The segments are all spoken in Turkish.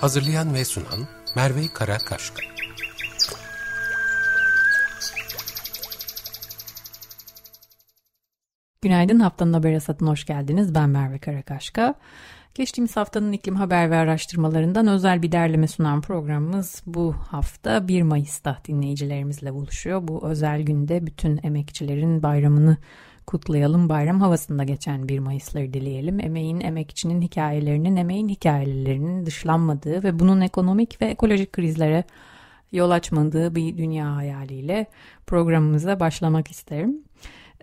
Hazırlayan ve sunan Merve Karakaşka. Günaydın haftanın haber hasatına hoş geldiniz. Ben Merve Karakaşka. Geçtiğimiz haftanın iklim haber ve araştırmalarından özel bir derleme sunan programımız bu hafta 1 Mayıs'ta dinleyicilerimizle buluşuyor. Bu özel günde bütün emekçilerin bayramını kutlayalım. Bayram havasında geçen 1 Mayıs'ları dileyelim. Emeğin, emekçinin hikayelerinin, emeğin hikayelerinin dışlanmadığı ve bunun ekonomik ve ekolojik krizlere yol açmadığı bir dünya hayaliyle programımıza başlamak isterim.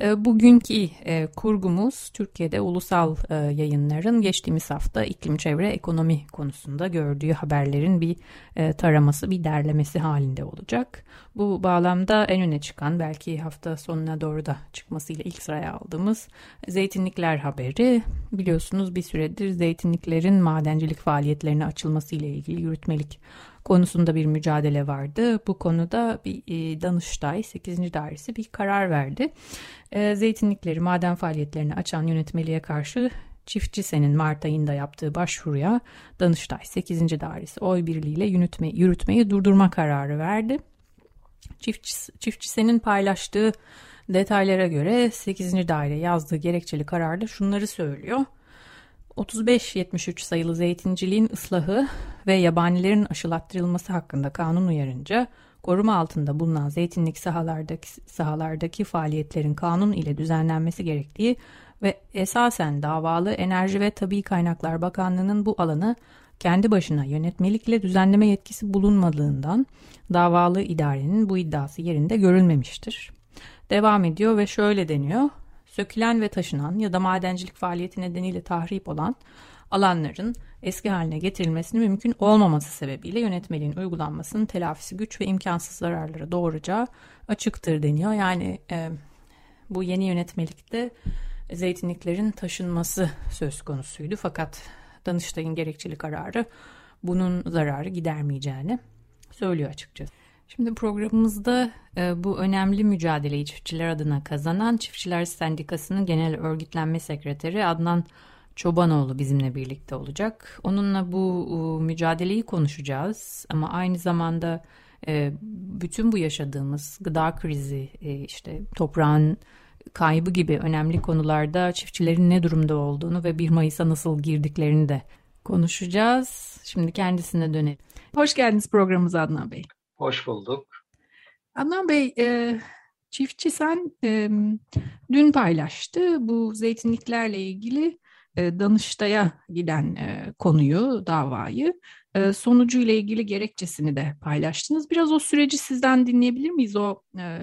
Ee, bugünkü e, kurgumuz Türkiye'de ulusal e, yayınların geçtiğimiz hafta iklim çevre ekonomi konusunda gördüğü haberlerin bir e, taraması, bir derlemesi halinde olacak. Bu bağlamda en öne çıkan belki hafta sonuna doğru da çıkmasıyla ilk sıraya aldığımız zeytinlikler haberi. Biliyorsunuz bir süredir zeytinliklerin madencilik faaliyetlerine açılması ile ilgili yürütmelik konusunda bir mücadele vardı. Bu konuda bir e, Danıştay 8. Dairesi bir karar verdi. E, zeytinlikleri maden faaliyetlerini açan yönetmeliğe karşı Çiftçi Sen'in Mart ayında yaptığı başvuruya Danıştay 8. Dairesi oy birliğiyle yürütme, yürütmeyi durdurma kararı verdi. Çiftçi, Çiftçi Sen'in paylaştığı detaylara göre 8. daire yazdığı gerekçeli kararda şunları söylüyor. 35-73 sayılı zeytinciliğin ıslahı ve yabanilerin aşılattırılması hakkında kanun uyarınca koruma altında bulunan zeytinlik sahalardaki, sahalardaki faaliyetlerin kanun ile düzenlenmesi gerektiği ve esasen davalı Enerji ve Tabi Kaynaklar Bakanlığı'nın bu alanı kendi başına yönetmelikle düzenleme yetkisi bulunmadığından davalı idarenin bu iddiası yerinde görülmemiştir. Devam ediyor ve şöyle deniyor sökülen ve taşınan ya da madencilik faaliyeti nedeniyle tahrip olan alanların eski haline getirilmesinin mümkün olmaması sebebiyle yönetmeliğin uygulanmasının telafisi güç ve imkansız zararlara doğuracağı açıktır deniyor. Yani e, bu yeni yönetmelikte zeytinliklerin taşınması söz konusuydu fakat Danıştay'ın gerekçeli kararı bunun zararı gidermeyeceğini söylüyor açıkçası. Şimdi programımızda e, bu önemli mücadeleyi çiftçiler adına kazanan Çiftçiler Sendikası'nın genel örgütlenme sekreteri Adnan Çobanoğlu bizimle birlikte olacak. Onunla bu mücadeleyi konuşacağız ama aynı zamanda e, bütün bu yaşadığımız gıda krizi, e, işte toprağın kaybı gibi önemli konularda çiftçilerin ne durumda olduğunu ve 1 Mayıs'a nasıl girdiklerini de konuşacağız. Şimdi kendisine dönelim. Hoş geldiniz programımıza Adnan Bey. Hoş bulduk. Adnan Bey, e, çiftçi sen e, dün paylaştı bu zeytinliklerle ilgili e, Danıştay'a giden e, konuyu, davayı. E, sonucu ile ilgili gerekçesini de paylaştınız. Biraz o süreci sizden dinleyebilir miyiz? O e,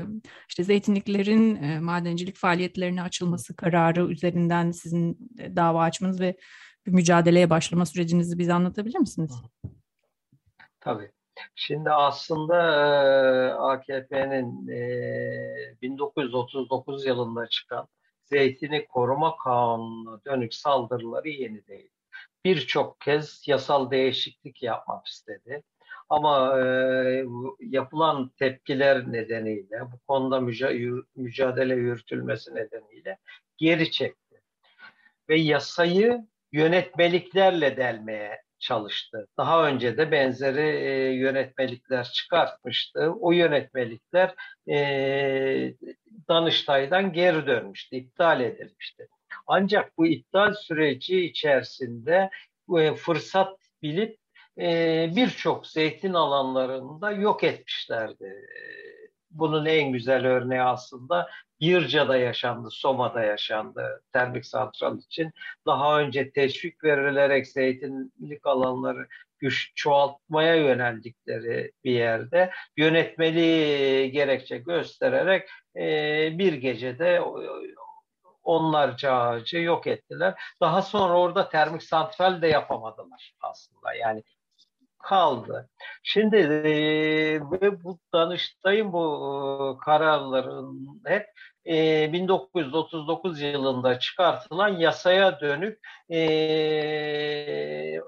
işte zeytinliklerin e, madencilik faaliyetlerine açılması kararı üzerinden sizin e, dava açmanız ve bir mücadeleye başlama sürecinizi bize anlatabilir misiniz? Tabii. Şimdi aslında AKP'nin 1939 yılında çıkan Zeytini Koruma Kanunu'na dönük saldırıları yeni değil. Birçok kez yasal değişiklik yapmak istedi. Ama e, yapılan tepkiler nedeniyle, bu konuda mücadele yürütülmesi nedeniyle geri çekti. Ve yasayı yönetmeliklerle delmeye çalıştı. Daha önce de benzeri e, yönetmelikler çıkartmıştı. O yönetmelikler e, Danıştay'dan geri dönmüştü, iptal edilmişti. Ancak bu iptal süreci içerisinde e, fırsat bilip e, birçok zeytin alanlarında yok etmişlerdi bunun en güzel örneği aslında Yırca'da yaşandı, Soma'da yaşandı termik santral için. Daha önce teşvik verilerek zeytinlik alanları güç çoğaltmaya yöneldikleri bir yerde yönetmeli gerekçe göstererek e, bir gecede onlarca ağacı yok ettiler. Daha sonra orada termik santral de yapamadılar aslında. Yani kaldı. Şimdi e, bu Danıştay'ın bu e, kararların hep e, 1939 yılında çıkartılan yasaya dönük e,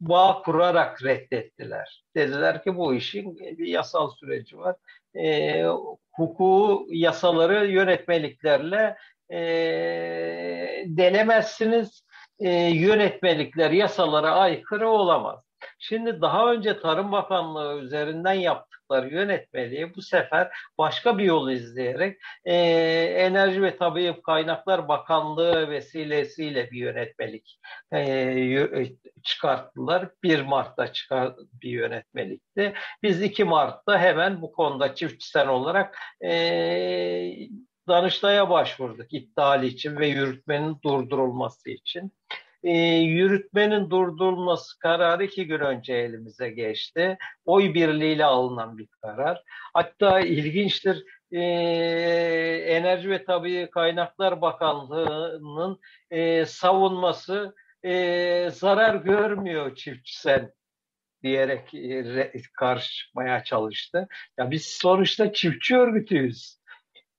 bağ kurarak reddettiler. Dediler ki bu işin bir yasal süreci var. E, hukuku, yasaları yönetmeliklerle e, denemezsiniz. E, yönetmelikler yasalara aykırı olamaz. Şimdi daha önce Tarım Bakanlığı üzerinden yaptıkları yönetmeliği bu sefer başka bir yol izleyerek e, Enerji ve Tabii Kaynaklar Bakanlığı vesilesiyle bir yönetmelik e, e çıkarttılar. 1 Mart'ta çıkar bir yönetmelikti. Biz 2 Mart'ta hemen bu konuda çiftçisel olarak e, Danıştay'a başvurduk iptal için ve yürütmenin durdurulması için e, yürütmenin durdurulması kararı iki gün önce elimize geçti. Oy birliğiyle alınan bir karar. Hatta ilginçtir e, Enerji ve Tabii Kaynaklar Bakanlığı'nın e, savunması e, zarar görmüyor çiftçisel diyerek e, karşı çıkmaya çalıştı. Ya biz sonuçta çiftçi örgütüyüz.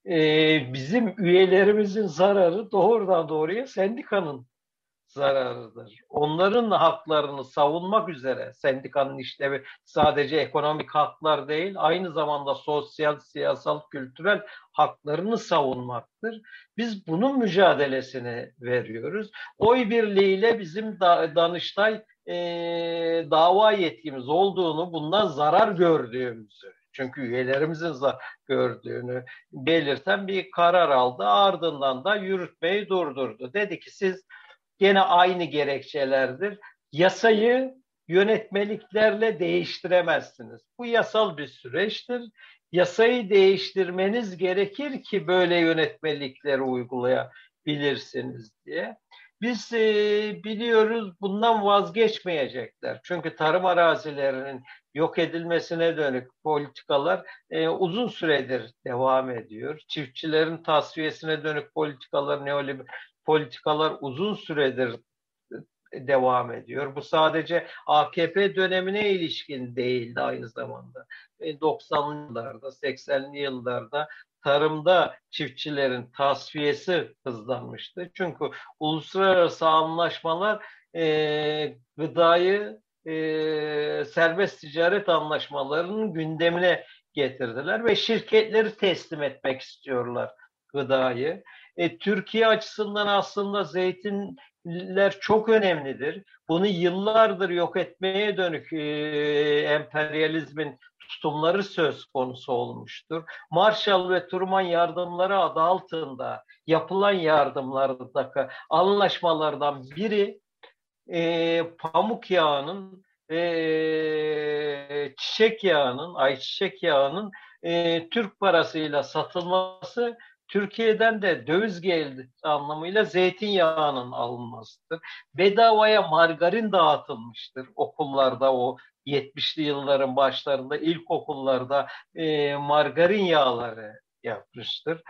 Ee, bizim üyelerimizin zararı doğrudan doğruya sendikanın zararıdır. Onların haklarını savunmak üzere sendikanın işlevi sadece ekonomik haklar değil, aynı zamanda sosyal, siyasal, kültürel haklarını savunmaktır. Biz bunun mücadelesini veriyoruz. Oy birliğiyle bizim da, Danıştay e, dava yetkimiz olduğunu, bundan zarar gördüğümüzü çünkü üyelerimizin gördüğünü belirten bir karar aldı. Ardından da yürütmeyi durdurdu. Dedi ki siz gene aynı gerekçelerdir. Yasayı yönetmeliklerle değiştiremezsiniz. Bu yasal bir süreçtir. Yasayı değiştirmeniz gerekir ki böyle yönetmelikleri uygulayabilirsiniz diye. Biz e, biliyoruz bundan vazgeçmeyecekler. Çünkü tarım arazilerinin yok edilmesine dönük politikalar e, uzun süredir devam ediyor. Çiftçilerin tasfiyesine dönük politikalar, neoliberal politikalar uzun süredir devam ediyor. Bu sadece AKP dönemine ilişkin değildi aynı zamanda. 90'lı e, yıllarda, 80'li yıllarda tarımda çiftçilerin tasfiyesi hızlanmıştı. Çünkü uluslararası anlaşmalar e, gıdayı e, serbest ticaret anlaşmalarının gündemine getirdiler ve şirketleri teslim etmek istiyorlar gıdayı. E, Türkiye açısından aslında zeytinler çok önemlidir. Bunu yıllardır yok etmeye dönük e, emperyalizmin tutumları söz konusu olmuştur. Marshall ve Truman yardımları adı altında yapılan yardımlardaki anlaşmalardan biri e, pamuk yağının e, çiçek yağının, ayçiçek yağının e, Türk parasıyla satılması Türkiye'den de döviz geldi anlamıyla zeytinyağının alınmasıdır. Bedavaya margarin dağıtılmıştır okullarda o 70'li yılların başlarında ilkokullarda e, margarin yağları yapmıştır.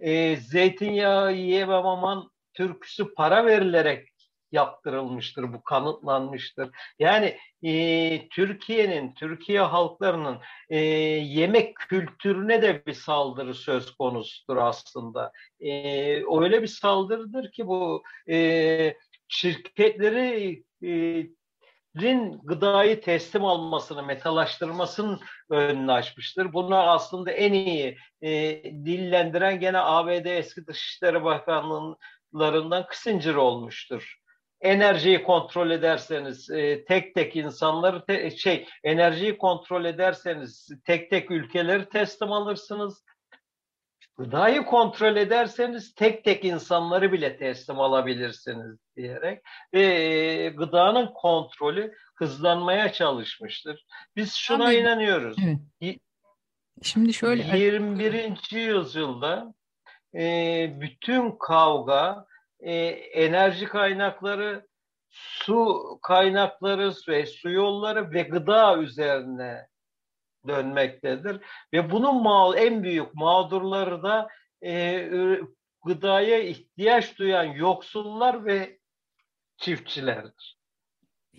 E, zeytinyağı yiyemem aman türküsü para verilerek yaptırılmıştır, bu kanıtlanmıştır. Yani e, Türkiye'nin, Türkiye halklarının e, yemek kültürüne de bir saldırı söz konusudur aslında. E, öyle bir saldırıdır ki bu e, şirketleri e, rin gıdayı teslim almasını, metalaştırmasının önünü açmıştır. Bunu aslında en iyi e, dillendiren gene ABD eski Dışişleri Bakanlığı'ndan Kissinger olmuştur enerjiyi kontrol ederseniz e, tek tek insanları te, şey enerjiyi kontrol ederseniz tek tek ülkeleri teslim alırsınız. Gıdayı kontrol ederseniz tek tek insanları bile teslim alabilirsiniz diyerek e, gıdanın kontrolü hızlanmaya çalışmıştır. Biz şuna Abi, inanıyoruz. Evet. Şimdi şöyle 21. yüzyılda e, bütün kavga e, enerji kaynakları, su kaynakları ve su yolları ve gıda üzerine dönmektedir. Ve bunun mal en büyük mağdurları da e, gıdaya ihtiyaç duyan yoksullar ve çiftçilerdir.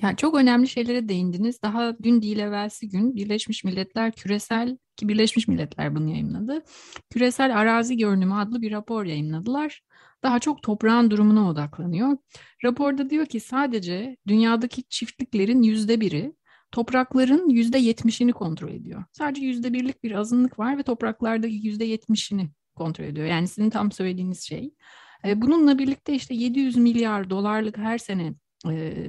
Yani çok önemli şeylere değindiniz. Daha dün değil evvelsi gün Birleşmiş Milletler küresel ki Birleşmiş Milletler bunu yayınladı. Küresel Arazi Görünümü adlı bir rapor yayınladılar. Daha çok toprağın durumuna odaklanıyor. Raporda diyor ki sadece dünyadaki çiftliklerin yüzde biri toprakların yüzde yetmişini kontrol ediyor. Sadece yüzde birlik bir azınlık var ve topraklardaki yüzde yetmişini kontrol ediyor. Yani sizin tam söylediğiniz şey. E, bununla birlikte işte 700 milyar dolarlık her sene e,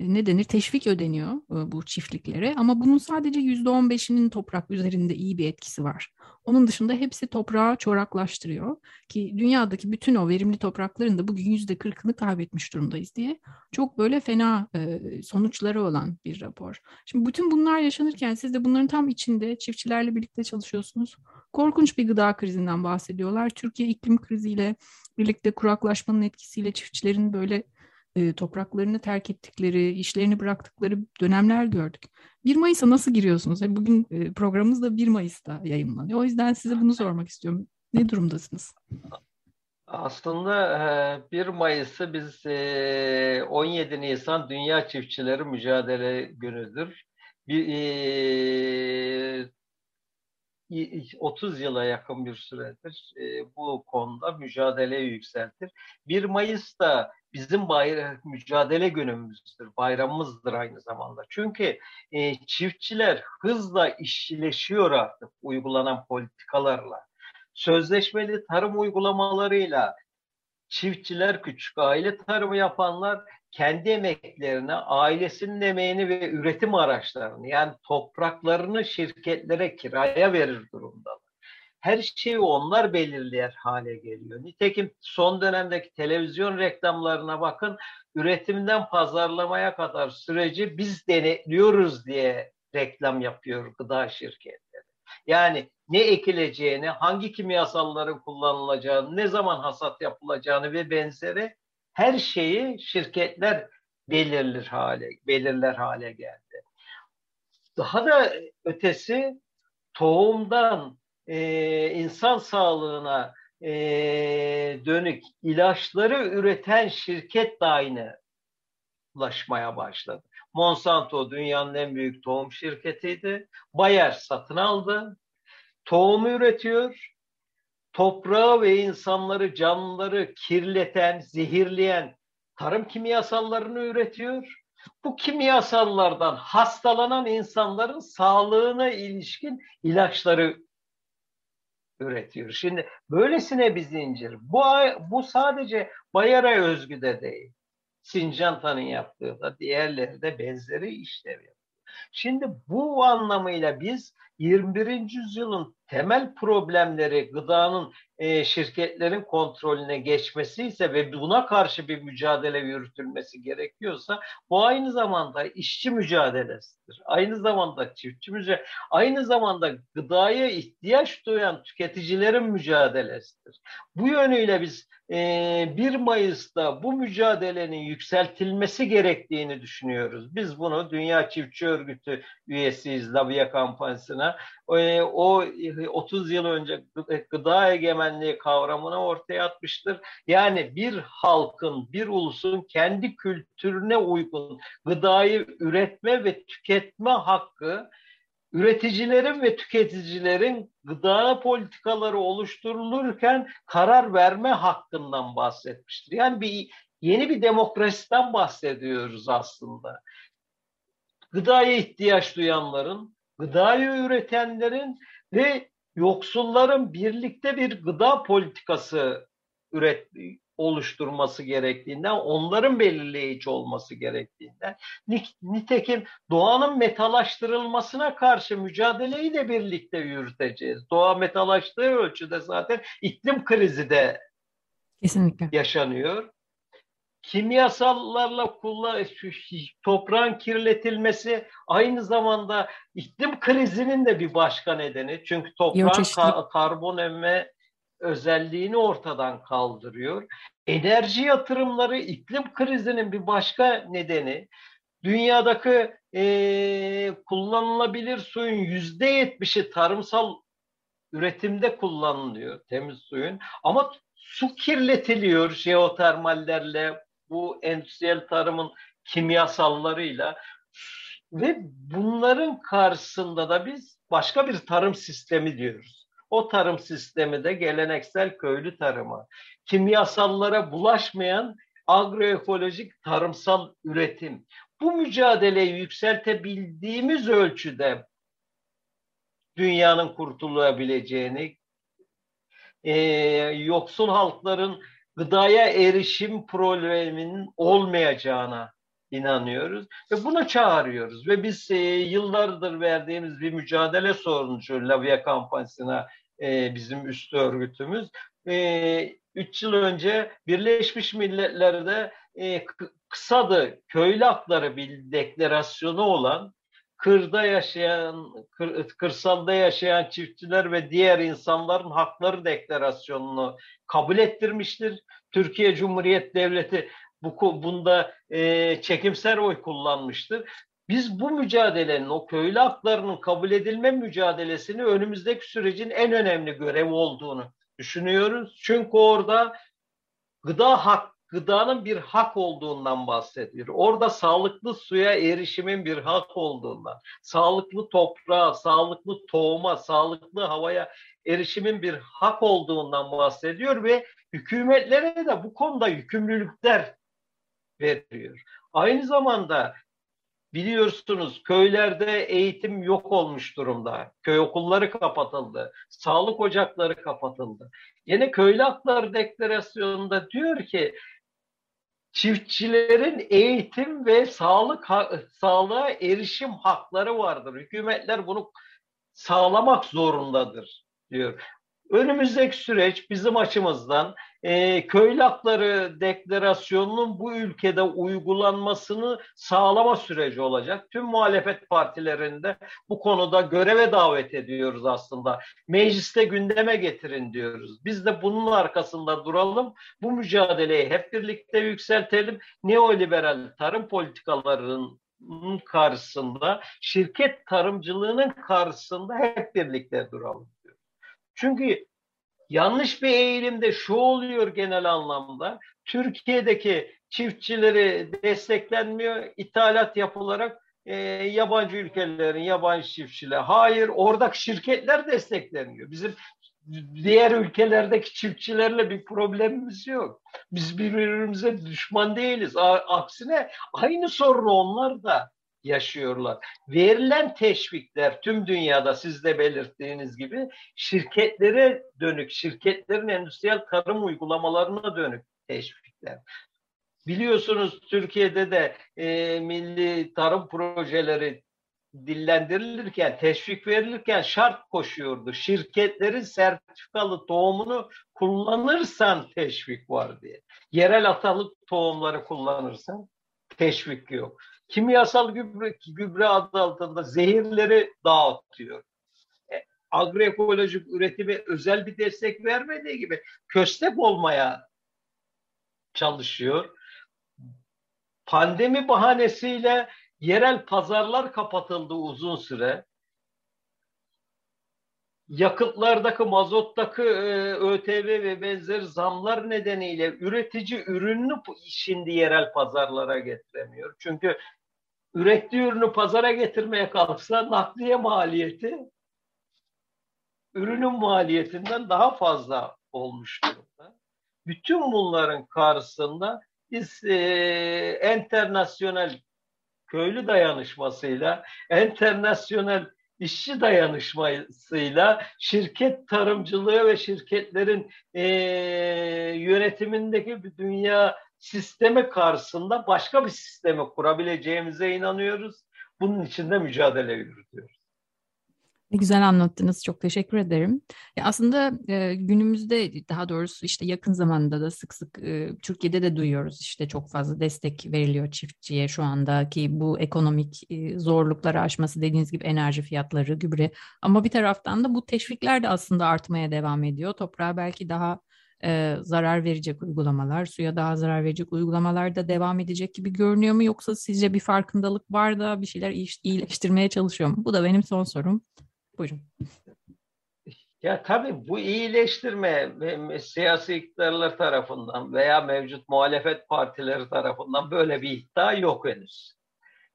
ne denir teşvik ödeniyor e, bu çiftliklere ama bunun sadece yüzde on beşinin toprak üzerinde iyi bir etkisi var. Onun dışında hepsi toprağı çoraklaştırıyor ki dünyadaki bütün o verimli toprakların da bugün yüzde kırkını kaybetmiş durumdayız diye çok böyle fena e, sonuçları olan bir rapor. Şimdi bütün bunlar yaşanırken siz de bunların tam içinde çiftçilerle birlikte çalışıyorsunuz. Korkunç bir gıda krizinden bahsediyorlar. Türkiye iklim kriziyle birlikte kuraklaşmanın etkisiyle çiftçilerin böyle e, topraklarını terk ettikleri, işlerini bıraktıkları dönemler gördük. 1 Mayıs'a nasıl giriyorsunuz? Yani bugün e, programımız da 1 Mayıs'ta yayınlanıyor. O yüzden size bunu sormak istiyorum. Ne durumdasınız? Aslında 1 e, Mayıs'ı biz 17 e, Nisan Dünya Çiftçileri Mücadele Günü'dür. Bir, 30 yıla yakın bir süredir bu konuda mücadeleyi yükseltir. 1 Mayıs'ta bizim bayram, mücadele günümüzdür, bayramımızdır aynı zamanda. Çünkü e, çiftçiler hızla işleşiyor artık uygulanan politikalarla. Sözleşmeli tarım uygulamalarıyla çiftçiler, küçük aile tarımı yapanlar kendi emeklerini, ailesinin emeğini ve üretim araçlarını yani topraklarını şirketlere kiraya verir durumdalar her şeyi onlar belirleyer hale geliyor. Nitekim son dönemdeki televizyon reklamlarına bakın üretimden pazarlamaya kadar süreci biz denetliyoruz diye reklam yapıyor gıda şirketleri. Yani ne ekileceğini, hangi kimyasalların kullanılacağını, ne zaman hasat yapılacağını ve benzeri her şeyi şirketler belirler hale, belirler hale geldi. Daha da ötesi tohumdan e, insan sağlığına e, dönük ilaçları üreten şirket de aynı ulaşmaya başladı. Monsanto dünyanın en büyük tohum şirketiydi. Bayer satın aldı. Tohumu üretiyor. Toprağı ve insanları, canlıları kirleten, zehirleyen tarım kimyasallarını üretiyor. Bu kimyasallardan hastalanan insanların sağlığına ilişkin ilaçları üretiyor. Şimdi böylesine bir zincir. Bu, bu sadece Bayar'a özgü de değil. Sincantan'ın yaptığı da diğerleri de benzeri işlev yapıyor. Şimdi bu anlamıyla biz 21. yüzyılın temel problemleri gıdanın e, şirketlerin kontrolüne geçmesi ise ve buna karşı bir mücadele yürütülmesi gerekiyorsa bu aynı zamanda işçi mücadelesidir. Aynı zamanda çiftçi mücadelesi, aynı zamanda gıdaya ihtiyaç duyan tüketicilerin mücadelesidir. Bu yönüyle biz e, 1 Mayıs'ta bu mücadelenin yükseltilmesi gerektiğini düşünüyoruz. Biz bunu Dünya Çiftçi Örgütü üyesiyiz Labia kampanyasına. E, o 30 yıl önce gıda egemenliği kavramını ortaya atmıştır. Yani bir halkın, bir ulusun kendi kültürüne uygun gıdayı üretme ve tüketme hakkı üreticilerin ve tüketicilerin gıda politikaları oluşturulurken karar verme hakkından bahsetmiştir. Yani bir yeni bir demokrasiden bahsediyoruz aslında. Gıdaya ihtiyaç duyanların, gıdayı üretenlerin ve yoksulların birlikte bir gıda politikası üret oluşturması gerektiğinden, onların belirleyici olması gerektiğinden, nitekim doğanın metalaştırılmasına karşı mücadeleyi de birlikte yürüteceğiz. Doğa metalaştığı ölçüde zaten iklim krizi de Kesinlikle. yaşanıyor kimyasallarla kullan toprağın kirletilmesi aynı zamanda iklim krizinin de bir başka nedeni. Çünkü toprağın ka- karbon emme özelliğini ortadan kaldırıyor. Enerji yatırımları iklim krizinin bir başka nedeni. Dünyadaki e, kullanılabilir suyun yüzde yetmişi tarımsal üretimde kullanılıyor temiz suyun. Ama su kirletiliyor jeotermallerle, bu endüstriyel tarımın kimyasallarıyla ve bunların karşısında da biz başka bir tarım sistemi diyoruz. O tarım sistemi de geleneksel köylü tarımı, kimyasallara bulaşmayan agroekolojik tarımsal üretim. Bu mücadeleyi yükseltebildiğimiz ölçüde dünyanın kurtulabileceğini, e, yoksul halkların gıdaya erişim probleminin olmayacağına inanıyoruz ve buna çağırıyoruz. Ve biz e, yıllardır verdiğimiz bir mücadele sonucu Lavia kampanyasına e, bizim üst örgütümüz. E, üç yıl önce Birleşmiş Milletler'de e, kısadı köylü hakları bir deklarasyonu olan kırda yaşayan, kır, kırsalda yaşayan çiftçiler ve diğer insanların hakları deklarasyonunu kabul ettirmiştir. Türkiye Cumhuriyet Devleti bu bunda e, çekimser oy kullanmıştır. Biz bu mücadelenin, o köylü haklarının kabul edilme mücadelesini önümüzdeki sürecin en önemli görevi olduğunu düşünüyoruz. Çünkü orada gıda hak gıdanın bir hak olduğundan bahsediyor. Orada sağlıklı suya erişimin bir hak olduğundan, sağlıklı toprağa, sağlıklı tohuma, sağlıklı havaya erişimin bir hak olduğundan bahsediyor ve hükümetlere de bu konuda yükümlülükler veriyor. Aynı zamanda Biliyorsunuz köylerde eğitim yok olmuş durumda. Köy okulları kapatıldı. Sağlık ocakları kapatıldı. Yine Köylü Hakları Deklarasyonu'nda diyor ki çiftçilerin eğitim ve sağlık sağlığa erişim hakları vardır. Hükümetler bunu sağlamak zorundadır diyor. Önümüzdeki süreç bizim açımızdan e, köylü hakları deklarasyonunun bu ülkede uygulanmasını sağlama süreci olacak. Tüm muhalefet partilerinde bu konuda göreve davet ediyoruz aslında. Mecliste gündeme getirin diyoruz. Biz de bunun arkasında duralım. Bu mücadeleyi hep birlikte yükseltelim. Neoliberal tarım politikalarının karşısında, şirket tarımcılığının karşısında hep birlikte duralım. Çünkü yanlış bir eğilimde şu oluyor genel anlamda. Türkiye'deki çiftçileri desteklenmiyor, ithalat yapılarak e, yabancı ülkelerin yabancı çiftçiler. Hayır, oradaki şirketler destekleniyor. Bizim diğer ülkelerdeki çiftçilerle bir problemimiz yok. Biz birbirimize düşman değiliz. Aksine aynı sorunu onlar da yaşıyorlar. Verilen teşvikler tüm dünyada siz de belirttiğiniz gibi şirketlere dönük, şirketlerin endüstriyel tarım uygulamalarına dönük teşvikler. Biliyorsunuz Türkiye'de de e, milli tarım projeleri dillendirilirken, teşvik verilirken şart koşuyordu. Şirketlerin sertifikalı tohumunu kullanırsan teşvik var diye. Yerel atalık tohumları kullanırsan teşvik yok kimyasal gübre, gübre adı altında zehirleri dağıtıyor. E, agroekolojik üretime özel bir destek vermediği gibi köstek olmaya çalışıyor. Pandemi bahanesiyle yerel pazarlar kapatıldı uzun süre yakıtlardaki, mazottaki e, ÖTV ve benzer zamlar nedeniyle üretici ürününü şimdi yerel pazarlara getiremiyor. Çünkü ürettiği ürünü pazara getirmeye kalksa nakliye maliyeti ürünün maliyetinden daha fazla olmuş durumda. Bütün bunların karşısında biz e, enternasyonel köylü dayanışmasıyla, enternasyonel işçi dayanışmasıyla şirket tarımcılığı ve şirketlerin e, yönetimindeki bir dünya sistemi karşısında başka bir sistemi kurabileceğimize inanıyoruz. Bunun için de mücadele yürütüyoruz. Ne güzel anlattınız. Çok teşekkür ederim. Ya aslında e, günümüzde daha doğrusu işte yakın zamanda da sık sık e, Türkiye'de de duyuyoruz işte çok fazla destek veriliyor çiftçiye şu anda ki bu ekonomik e, zorlukları aşması dediğiniz gibi enerji fiyatları, gübre ama bir taraftan da bu teşvikler de aslında artmaya devam ediyor. Toprağa belki daha e, zarar verecek uygulamalar, suya daha zarar verecek uygulamalar da devam edecek gibi görünüyor mu? Yoksa sizce bir farkındalık var da bir şeyler iyileştirmeye çalışıyor mu? Bu da benim son sorum. Buyurun. Ya tabii bu iyileştirme siyasi iktidarlar tarafından veya mevcut muhalefet partileri tarafından böyle bir iddia yok henüz.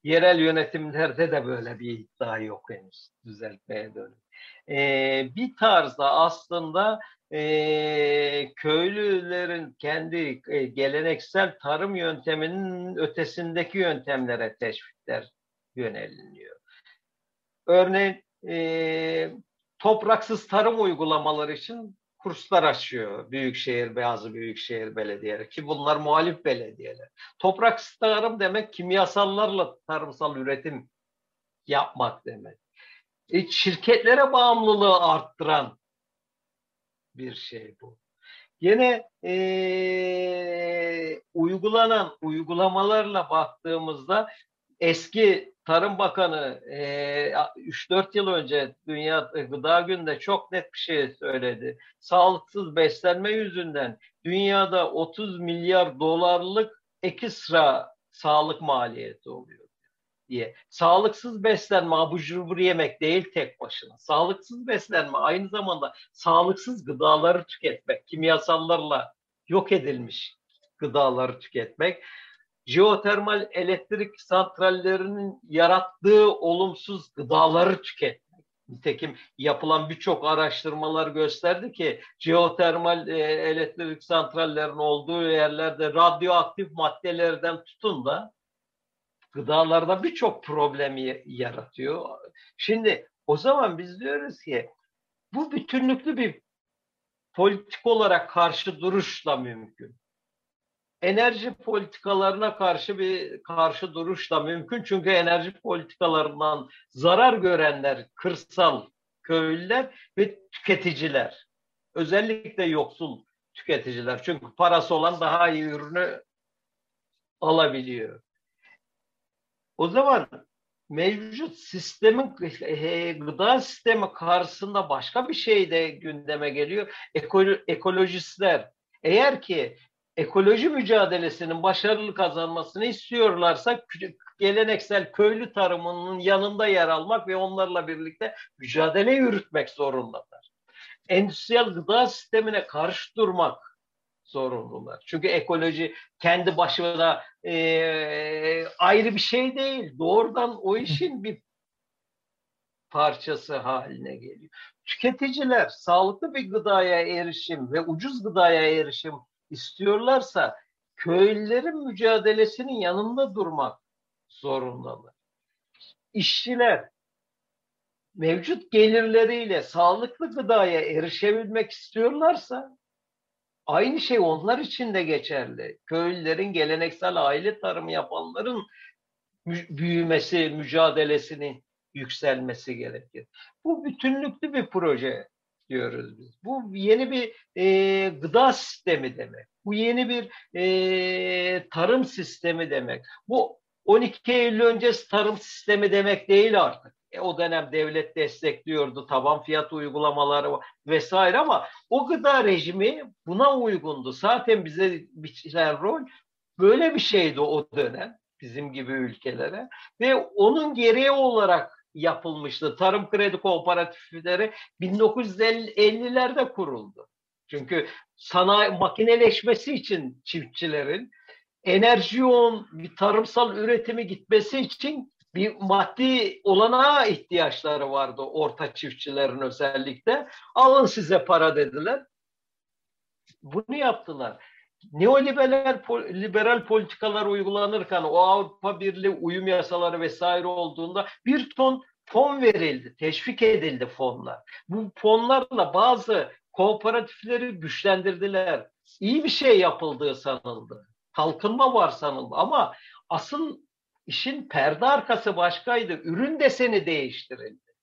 Yerel yönetimlerde de böyle bir iddia yok henüz düzeltmeye dönük. Ee, bir tarzda aslında e, köylülerin kendi e, geleneksel tarım yönteminin ötesindeki yöntemlere teşvikler yöneliniyor. Örneğin e, topraksız tarım uygulamaları için kurslar açıyor büyükşehir, bazı büyükşehir belediyeleri ki bunlar muhalif belediyeler. Topraksız tarım demek kimyasallarla tarımsal üretim yapmak demek. E, şirketlere bağımlılığı arttıran bir şey bu. Yine e, uygulanan uygulamalarla baktığımızda eski Tarım Bakanı e, 3-4 yıl önce Dünya Gıda Günü'nde çok net bir şey söyledi. Sağlıksız beslenme yüzünden dünyada 30 milyar dolarlık ekstra sağlık maliyeti oluyor diye. Sağlıksız beslenme abur cubur yemek değil tek başına. Sağlıksız beslenme aynı zamanda sağlıksız gıdaları tüketmek, kimyasallarla yok edilmiş gıdaları tüketmek jeotermal elektrik santrallerinin yarattığı olumsuz gıdaları tüketmek. Nitekim yapılan birçok araştırmalar gösterdi ki jeotermal e, elektrik santrallerin olduğu yerlerde radyoaktif maddelerden tutun da gıdalarda birçok problemi yaratıyor. Şimdi o zaman biz diyoruz ki bu bütünlüklü bir politik olarak karşı duruşla mümkün enerji politikalarına karşı bir karşı duruş da mümkün. Çünkü enerji politikalarından zarar görenler kırsal köylüler ve tüketiciler. Özellikle yoksul tüketiciler. Çünkü parası olan daha iyi ürünü alabiliyor. O zaman mevcut sistemin gıda sistemi karşısında başka bir şey de gündeme geliyor. Ekolo, ekolojistler eğer ki ekoloji mücadelesinin başarılı kazanmasını istiyorlarsa geleneksel köylü tarımının yanında yer almak ve onlarla birlikte mücadele yürütmek zorundalar. Endüstriyel gıda sistemine karşı durmak zorunlular. Çünkü ekoloji kendi başına e, ayrı bir şey değil. Doğrudan o işin bir parçası haline geliyor. Tüketiciler sağlıklı bir gıdaya erişim ve ucuz gıdaya erişim istiyorlarsa köylülerin mücadelesinin yanında durmak zorundalar. İşçiler mevcut gelirleriyle sağlıklı gıdaya erişebilmek istiyorlarsa aynı şey onlar için de geçerli. Köylülerin geleneksel aile tarımı yapanların büyümesi, mücadelesinin yükselmesi gerekir. Bu bütünlüklü bir proje diyoruz biz. Bu yeni bir e, gıda sistemi demek. Bu yeni bir e, tarım sistemi demek. Bu 12 Eylül öncesi tarım sistemi demek değil artık. E, o dönem devlet destekliyordu, taban fiyat uygulamaları vesaire ama o gıda rejimi buna uygundu. Zaten bize biçilen rol böyle bir şeydi o dönem bizim gibi ülkelere ve onun gereği olarak yapılmıştı. Tarım kredi kooperatifleri 1950'lerde kuruldu. Çünkü sanayi makineleşmesi için çiftçilerin enerji yoğun bir tarımsal üretimi gitmesi için bir maddi olanağa ihtiyaçları vardı orta çiftçilerin özellikle. Alın size para dediler. Bunu yaptılar neoliberal liberal politikalar uygulanırken o Avrupa Birliği uyum yasaları vesaire olduğunda bir ton fon verildi, teşvik edildi fonlar. Bu fonlarla bazı kooperatifleri güçlendirdiler. İyi bir şey yapıldığı sanıldı. Kalkınma var sanıldı ama asıl işin perde arkası başkaydı. Ürün deseni değiştirildi.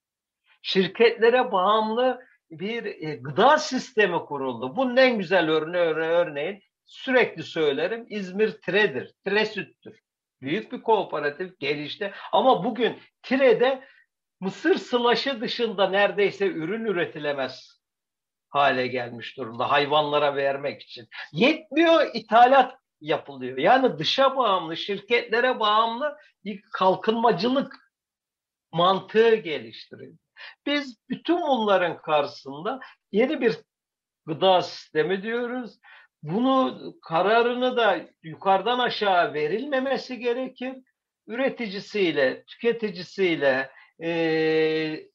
Şirketlere bağımlı bir e, gıda sistemi kuruldu. Bunun en güzel örneği örneğin sürekli söylerim İzmir Tire'dir. Tire süttür. Büyük bir kooperatif gelişti. Ama bugün Tire'de mısır sılaşı dışında neredeyse ürün üretilemez hale gelmiş durumda hayvanlara vermek için. Yetmiyor ithalat yapılıyor. Yani dışa bağımlı, şirketlere bağımlı bir kalkınmacılık mantığı geliştirildi. Biz bütün bunların karşısında yeni bir gıda sistemi diyoruz. Bunu kararını da yukarıdan aşağı verilmemesi gerekir. Üreticisiyle, tüketicisiyle, e,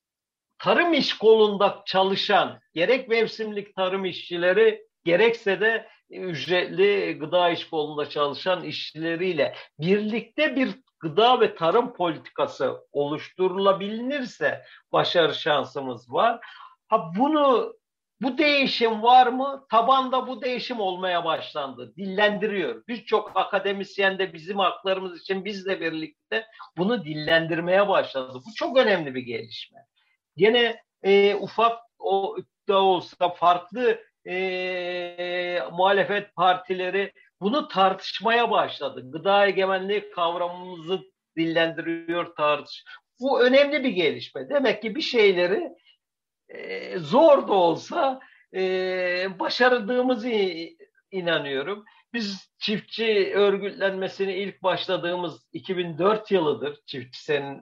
tarım iş kolunda çalışan gerek mevsimlik tarım işçileri gerekse de ücretli gıda iş kolunda çalışan işçileriyle birlikte bir gıda ve tarım politikası oluşturulabilirse başarı şansımız var. Ha bunu bu değişim var mı? Tabanda bu değişim olmaya başlandı. Dillendiriyor. Birçok akademisyen de bizim haklarımız için bizle birlikte bunu dillendirmeye başladı. Bu çok önemli bir gelişme. Yine e, ufak o da olsa farklı e, muhalefet partileri bunu tartışmaya başladı. Gıda egemenliği kavramımızı dillendiriyor tartış. Bu önemli bir gelişme. Demek ki bir şeyleri e, zor da olsa e, başardığımızı inanıyorum. Biz çiftçi örgütlenmesini ilk başladığımız 2004 yılıdır. Çiftçi senin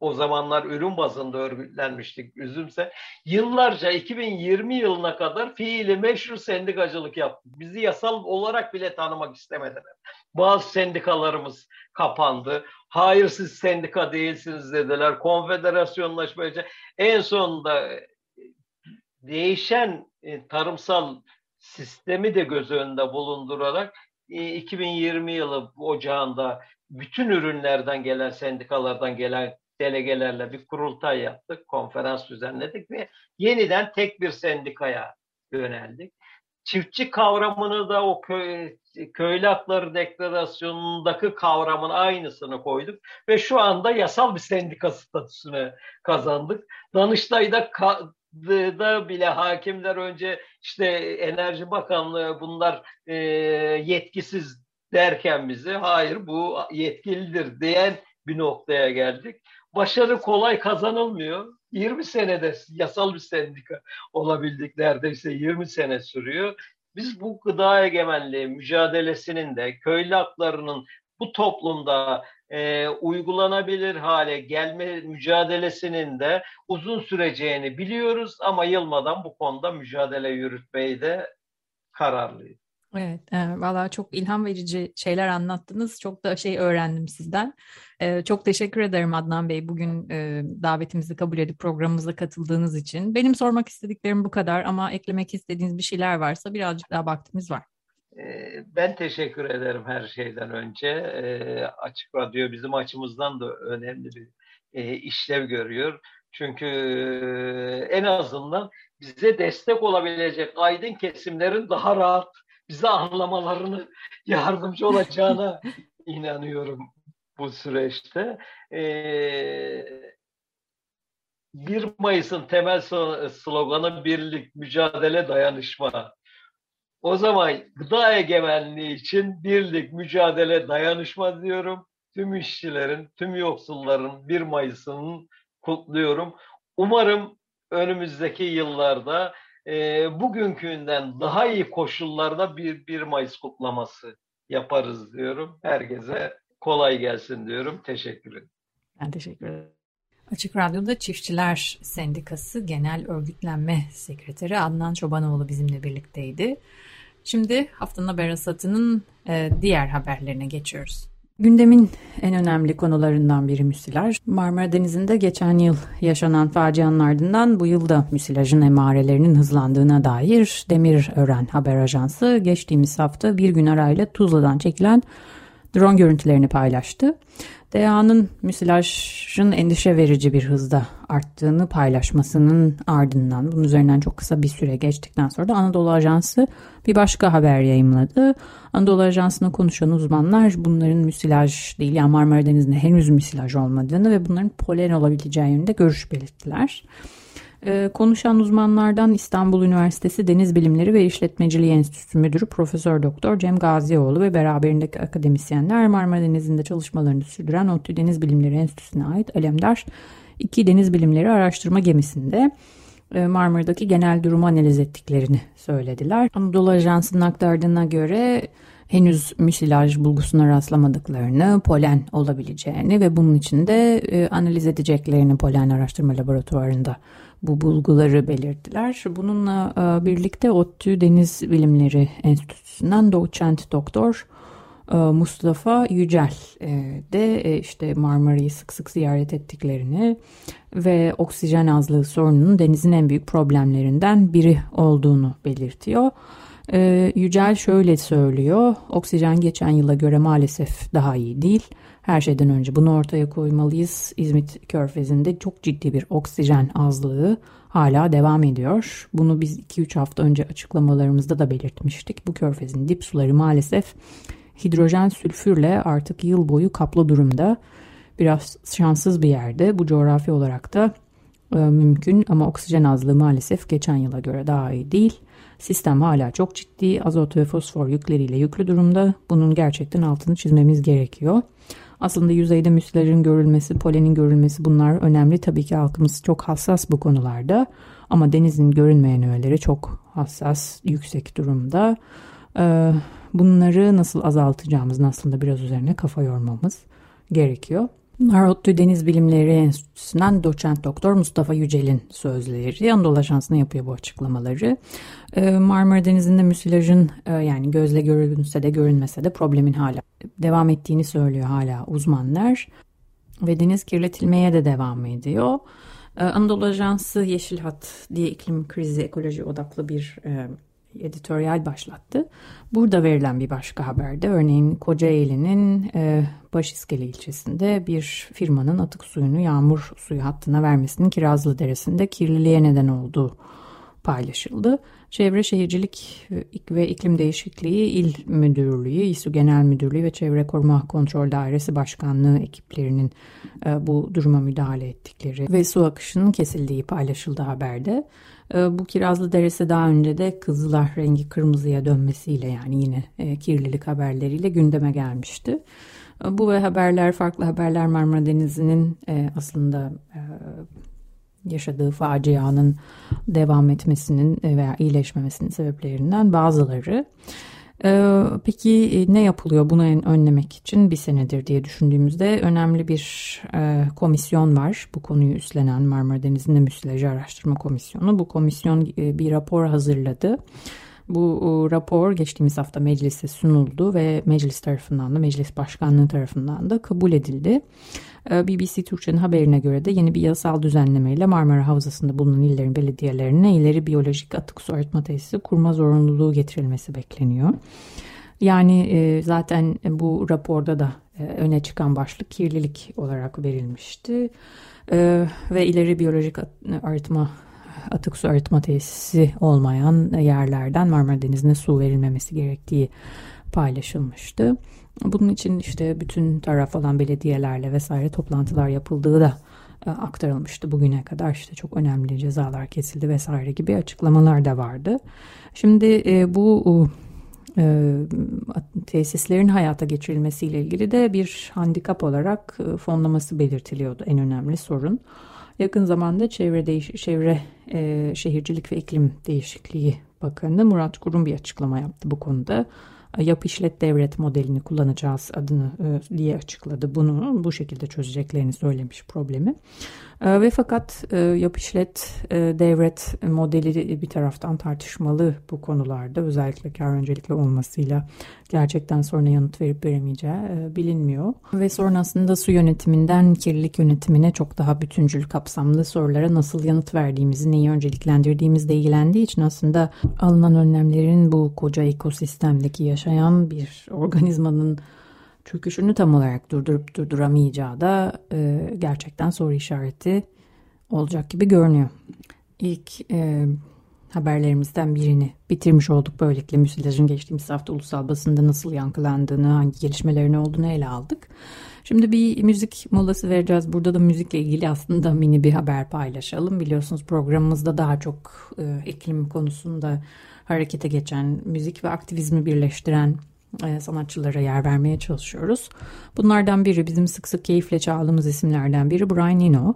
o zamanlar ürün bazında örgütlenmiştik üzümse. Yıllarca 2020 yılına kadar fiili meşru sendikacılık yaptık. Bizi yasal olarak bile tanımak istemediler. Bazı sendikalarımız kapandı. Hayır siz sendika değilsiniz dediler. Konfederasyonlaşmayacak. En sonunda değişen e, tarımsal sistemi de göz önünde bulundurarak 2020 e, yılı ocağında bütün ürünlerden gelen sendikalardan gelen delegelerle bir kurultay yaptık, konferans düzenledik ve yeniden tek bir sendikaya yöneldik. Çiftçi kavramını da o köy, köylü hakları deklarasyonundaki kavramın aynısını koyduk ve şu anda yasal bir sendika statüsüne kazandık. Danıştay'da da bile hakimler önce işte Enerji Bakanlığı bunlar e, yetkisiz derken bize hayır bu yetkilidir diyen bir noktaya geldik başarı kolay kazanılmıyor. 20 senede yasal bir sendika olabildik neredeyse 20 sene sürüyor. Biz bu gıda egemenliği mücadelesinin de köylü haklarının bu toplumda e, uygulanabilir hale gelme mücadelesinin de uzun süreceğini biliyoruz ama yılmadan bu konuda mücadele yürütmeyi de kararlıyız. Evet, e, valla çok ilham verici şeyler anlattınız. Çok da şey öğrendim sizden. E, çok teşekkür ederim Adnan Bey bugün e, davetimizi kabul edip programımıza katıldığınız için. Benim sormak istediklerim bu kadar ama eklemek istediğiniz bir şeyler varsa birazcık daha vaktimiz var. E, ben teşekkür ederim her şeyden önce. E, Açık Radyo bizim açımızdan da önemli bir e, işlev görüyor. Çünkü en azından bize destek olabilecek aydın kesimlerin daha rahat bize anlamalarını yardımcı olacağına inanıyorum bu süreçte. Ee, 1 Mayıs'ın temel sloganı birlik, mücadele, dayanışma. O zaman gıda egemenliği için birlik, mücadele, dayanışma diyorum. Tüm işçilerin, tüm yoksulların 1 Mayıs'ını kutluyorum. Umarım önümüzdeki yıllarda e, bugünkünden daha iyi koşullarda bir 1 Mayıs kutlaması yaparız diyorum. Herkese kolay gelsin diyorum. Teşekkür ederim. Ben teşekkür ederim. Açık Radyo'da Çiftçiler Sendikası Genel Örgütlenme Sekreteri Adnan Çobanoğlu bizimle birlikteydi. Şimdi haftanın haber hasatının e, diğer haberlerine geçiyoruz. Gündemin en önemli konularından biri müsilaj. Marmara Denizi'nde geçen yıl yaşanan facianın ardından bu yılda müsilajın emarelerinin hızlandığına dair Demir Ören Haber Ajansı geçtiğimiz hafta bir gün arayla Tuzla'dan çekilen drone görüntülerini paylaştı. DA'nın müsilajın endişe verici bir hızda arttığını paylaşmasının ardından bunun üzerinden çok kısa bir süre geçtikten sonra da Anadolu Ajansı bir başka haber yayımladı. Anadolu Ajansı'na konuşan uzmanlar bunların müsilaj değil yani Marmara Denizi'nde henüz müsilaj olmadığını ve bunların polen olabileceği yönünde görüş belirttiler. Ee, konuşan uzmanlardan İstanbul Üniversitesi Deniz Bilimleri ve İşletmeciliği Enstitüsü Müdürü Profesör Doktor Cem Gazioğlu ve beraberindeki akademisyenler Marmara Denizi'nde çalışmalarını sürdüren ODTÜ Deniz Bilimleri Enstitüsü'ne ait Alemdar 2 Deniz Bilimleri Araştırma Gemisi'nde e, Marmara'daki genel durumu analiz ettiklerini söylediler. Anadolu Ajansı'nın aktardığına göre henüz müsilaj bulgusuna rastlamadıklarını, polen olabileceğini ve bunun için de e, analiz edeceklerini polen araştırma laboratuvarında bu bulguları belirttiler. Bununla e, birlikte ODTÜ Deniz Bilimleri Enstitüsü'nden doçent doktor e, Mustafa Yücel e, de işte Marmara'yı sık sık ziyaret ettiklerini ve oksijen azlığı sorununun denizin en büyük problemlerinden biri olduğunu belirtiyor. Yücel şöyle söylüyor, oksijen geçen yıla göre maalesef daha iyi değil. Her şeyden önce bunu ortaya koymalıyız. İzmit Körfezi'nde çok ciddi bir oksijen azlığı hala devam ediyor. Bunu biz 2-3 hafta önce açıklamalarımızda da belirtmiştik. Bu körfezin dip suları maalesef hidrojen sülfürle artık yıl boyu kaplı durumda. Biraz şanssız bir yerde. Bu coğrafi olarak da e, mümkün ama oksijen azlığı maalesef geçen yıla göre daha iyi değil. Sistem hala çok ciddi azot ve fosfor yükleriyle yüklü durumda. Bunun gerçekten altını çizmemiz gerekiyor. Aslında yüzeyde müsilajın görülmesi, polenin görülmesi bunlar önemli. Tabii ki halkımız çok hassas bu konularda. Ama denizin görünmeyen öğeleri çok hassas, yüksek durumda. Ee, bunları nasıl azaltacağımız aslında biraz üzerine kafa yormamız gerekiyor. ODTÜ Deniz Bilimleri Enstitüsü'nden doçent doktor Mustafa Yücel'in sözleri. Anadolu Ajansı'na yapıyor bu açıklamaları. Ee, Marmara Denizi'nde müsilajın e, yani gözle görünse de görünmese de problemin hala devam ettiğini söylüyor hala uzmanlar. Ve deniz kirletilmeye de devam ediyor. Ee, Anadolu Ajansı Yeşil Hat diye iklim krizi ekoloji odaklı bir e, editoryal başlattı. Burada verilen bir başka haberde örneğin Kocaeli'nin e, Başiskele ilçesinde bir firmanın atık suyunu yağmur suyu hattına vermesinin Kirazlı Deresi'nde kirliliğe neden olduğu paylaşıldı. Çevre Şehircilik ve İklim Değişikliği İl Müdürlüğü, İSU Genel Müdürlüğü ve Çevre Koruma Kontrol Dairesi Başkanlığı ekiplerinin e, bu duruma müdahale ettikleri ve su akışının kesildiği paylaşıldı haberde. E, bu Kirazlı Deresi daha önce de Kızılar rengi kırmızıya dönmesiyle yani yine e, kirlilik haberleriyle gündeme gelmişti. Bu ve haberler farklı haberler Marmara Denizi'nin aslında yaşadığı facianın devam etmesinin veya iyileşmemesinin sebeplerinden bazıları. Ee, peki e, ne yapılıyor bunu önlemek için bir senedir diye düşündüğümüzde önemli bir e, komisyon var. Bu konuyu üstlenen Marmara Denizi'nde Müsilajı Araştırma Komisyonu. Bu komisyon e, bir rapor hazırladı. Bu rapor geçtiğimiz hafta meclise sunuldu ve meclis tarafından da meclis başkanlığı tarafından da kabul edildi. Ee, BBC Türkçe'nin haberine göre de yeni bir yasal düzenlemeyle Marmara Havzası'nda bulunan illerin belediyelerine ileri biyolojik atık su arıtma tesisi kurma zorunluluğu getirilmesi bekleniyor. Yani e, zaten bu raporda da e, öne çıkan başlık kirlilik olarak verilmişti. E, ve ileri biyolojik arıtma atık su arıtma tesisi olmayan yerlerden Marmara Denizi'ne su verilmemesi gerektiği paylaşılmıştı. Bunun için işte bütün taraf olan belediyelerle vesaire toplantılar yapıldığı da e, aktarılmıştı bugüne kadar işte çok önemli cezalar kesildi vesaire gibi açıklamalar da vardı. Şimdi e, bu e, tesislerin hayata geçirilmesiyle ilgili de bir handikap olarak fonlaması belirtiliyordu en önemli sorun. Yakın zamanda Çevre, Değiş Çevre e, Şehircilik ve İklim Değişikliği Bakanı Murat Kurum bir açıklama yaptı bu konuda yap işlet devret modelini kullanacağız adını e, diye açıkladı. Bunu bu şekilde çözeceklerini söylemiş problemi. E, ve fakat e, yap işlet devret modeli bir taraftan tartışmalı bu konularda özellikle kar öncelikli olmasıyla gerçekten sonra yanıt verip veremeyeceği bilinmiyor. Ve sonrasında su yönetiminden kirlilik yönetimine çok daha bütüncül kapsamlı sorulara nasıl yanıt verdiğimizi, neyi önceliklendirdiğimizle ilgilendiği için aslında alınan önlemlerin bu koca ekosistemdeki yaşayan bir organizmanın çöküşünü tam olarak durdurup durduramayacağı da e, gerçekten soru işareti olacak gibi görünüyor. İlk e, haberlerimizden birini bitirmiş olduk. Böylelikle müsilajın geçtiğimiz hafta ulusal basında nasıl yankılandığını, hangi gelişmelerin olduğunu ele aldık. Şimdi bir müzik molası vereceğiz. Burada da müzikle ilgili aslında mini bir haber paylaşalım. Biliyorsunuz programımızda daha çok e, iklim konusunda harekete geçen, müzik ve aktivizmi birleştiren sanatçılara yer vermeye çalışıyoruz. Bunlardan biri bizim sık sık keyifle çaldığımız isimlerden biri Brian Eno.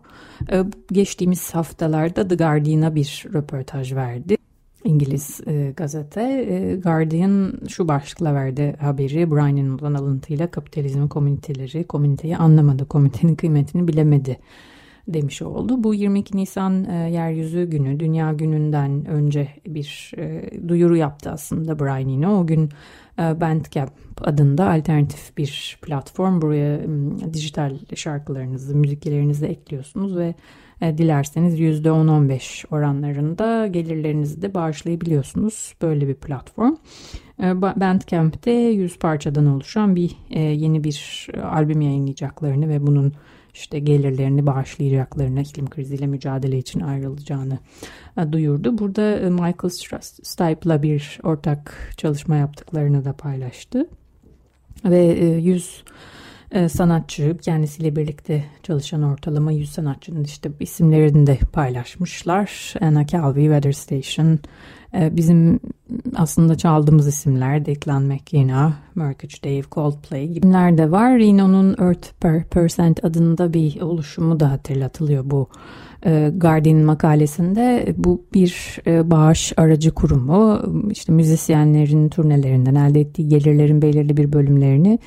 E, geçtiğimiz haftalarda The Guardian'a bir röportaj verdi. İngiliz e, gazete. E, Guardian şu başlıkla verdi haberi. Brian Eno'dan alıntıyla kapitalizmin komüniteleri komüniteyi anlamadı, komünitenin kıymetini bilemedi demiş oldu. Bu 22 Nisan e, Yeryüzü Günü, Dünya Günü'nden önce bir e, duyuru yaptı aslında Brian Eno. O gün Bandcamp adında alternatif bir platform. Buraya e, dijital şarkılarınızı, müziklerinizi ekliyorsunuz ve e, dilerseniz %10-15 oranlarında gelirlerinizi de bağışlayabiliyorsunuz. Böyle bir platform. E, Bandcamp'te 100 parçadan oluşan bir e, yeni bir albüm yayınlayacaklarını ve bunun işte gelirlerini bağışlayacaklarını, iklim kriziyle mücadele için ayrılacağını duyurdu. Burada Michael Stipe'la bir ortak çalışma yaptıklarını da paylaştı. Ve 100 e, sanatçı kendisiyle birlikte çalışan ortalama 100 sanatçının işte isimlerini de paylaşmışlar. Anna Calvi, Weather Station, e, bizim aslında çaldığımız isimler Declan McKenna, Mercury Dave, Coldplay gibiler de var. Reno'nun Earth Per Percent adında bir oluşumu da hatırlatılıyor bu e, Guardian makalesinde. Bu bir bağış aracı kurumu. İşte müzisyenlerin turnelerinden elde ettiği gelirlerin belirli bir bölümlerini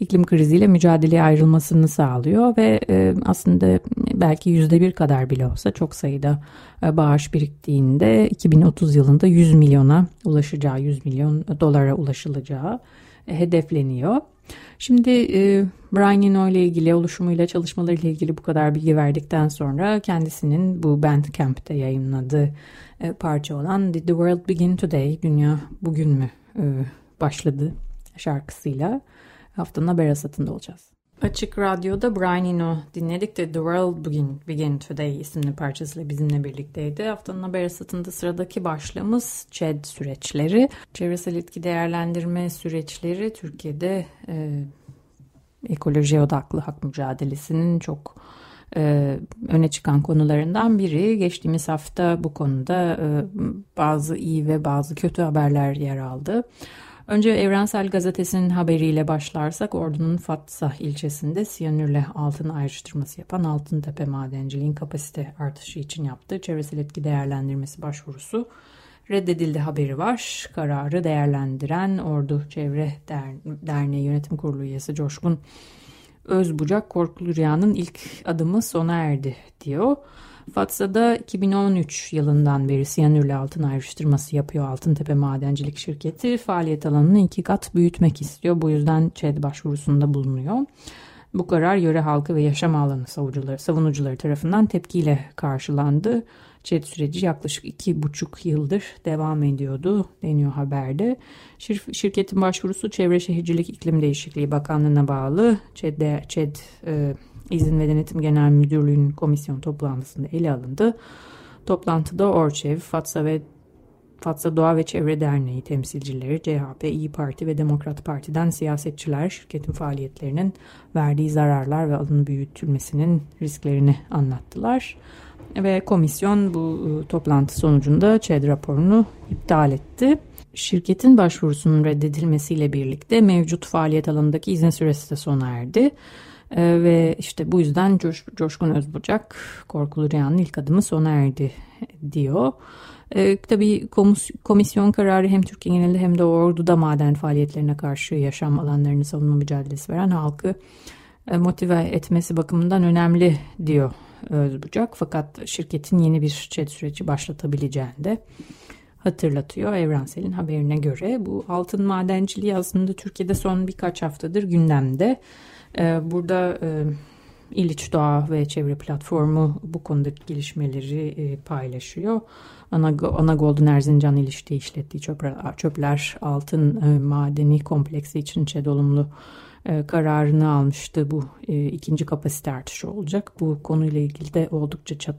iklim kriziyle mücadeleye ayrılmasını sağlıyor ve e, aslında belki yüzde bir kadar bile olsa çok sayıda e, bağış biriktiğinde 2030 yılında 100 milyona ulaşacağı, 100 milyon dolara ulaşılacağı e, hedefleniyor. Şimdi e, Brian Eno ile ilgili oluşumuyla çalışmalarıyla ilgili bu kadar bilgi verdikten sonra kendisinin bu Bandcamp'te yayınladığı e, parça olan Did the World Begin Today, Dünya Bugün mü e, başladı şarkısıyla haftanın haber asatında olacağız. Açık Radyo'da Brian Eno dinledik de The World Begin, Begin Today isimli parçasıyla bizimle birlikteydi. Haftanın haber asatında sıradaki başlığımız ÇED süreçleri. Çevresel etki değerlendirme süreçleri Türkiye'de e, ekoloji odaklı hak mücadelesinin çok e, öne çıkan konularından biri. Geçtiğimiz hafta bu konuda e, bazı iyi ve bazı kötü haberler yer aldı. Önce Evrensel Gazetesi'nin haberiyle başlarsak Ordu'nun Fatsa ilçesinde siyanürle altın ayrıştırması yapan Altıntepe Madenciliğin kapasite artışı için yaptığı çevresel etki değerlendirmesi başvurusu reddedildi haberi var. Kararı değerlendiren Ordu Çevre Derneği Yönetim Kurulu üyesi Coşkun Özbucak Korkulu Rüya'nın ilk adımı sona erdi diyor. Fatsa'da 2013 yılından beri siyanürle altın ayrıştırması yapıyor Altıntepe Madencilik Şirketi. Faaliyet alanını iki kat büyütmek istiyor. Bu yüzden ÇED başvurusunda bulunuyor. Bu karar yöre halkı ve yaşam alanı savunucuları, savunucuları tarafından tepkiyle karşılandı. ÇED süreci yaklaşık iki buçuk yıldır devam ediyordu deniyor haberde. Şir, şirketin başvurusu Çevre Şehircilik İklim Değişikliği Bakanlığı'na bağlı. ÇED, ÇED e, İzin ve Denetim Genel Müdürlüğü'nün komisyon toplantısında ele alındı. Toplantıda Orçev, Fatsa ve Fatsa Doğa ve Çevre Derneği temsilcileri, CHP, İyi Parti ve Demokrat Parti'den siyasetçiler şirketin faaliyetlerinin verdiği zararlar ve alın büyütülmesinin risklerini anlattılar. Ve komisyon bu e, toplantı sonucunda ÇED raporunu iptal etti. Şirketin başvurusunun reddedilmesiyle birlikte mevcut faaliyet alanındaki izin süresi de sona erdi. E, ve işte bu yüzden Coş, Coşkun Özbucak Korkulu Rüyanın ilk adımı sona erdi diyor. E, tabii komisyon kararı hem Türkiye genelinde hem de orduda maden faaliyetlerine karşı yaşam alanlarını savunma mücadelesi veren halkı e, motive etmesi bakımından önemli diyor Özbucak. Fakat şirketin yeni bir çet süreci başlatabileceğini de hatırlatıyor Evrensel'in haberine göre. Bu altın madenciliği aslında Türkiye'de son birkaç haftadır gündemde. Ee, burada e, İliç Doğa ve Çevre Platformu bu konudaki gelişmeleri e, paylaşıyor. Ana, Ana Golden Erzincan İliç'te işlettiği çöpler, çöpler altın e, madeni kompleksi için ÇED olumlu kararını almıştı. Bu ikinci kapasite artışı olacak. Bu konuyla ilgili de oldukça çat,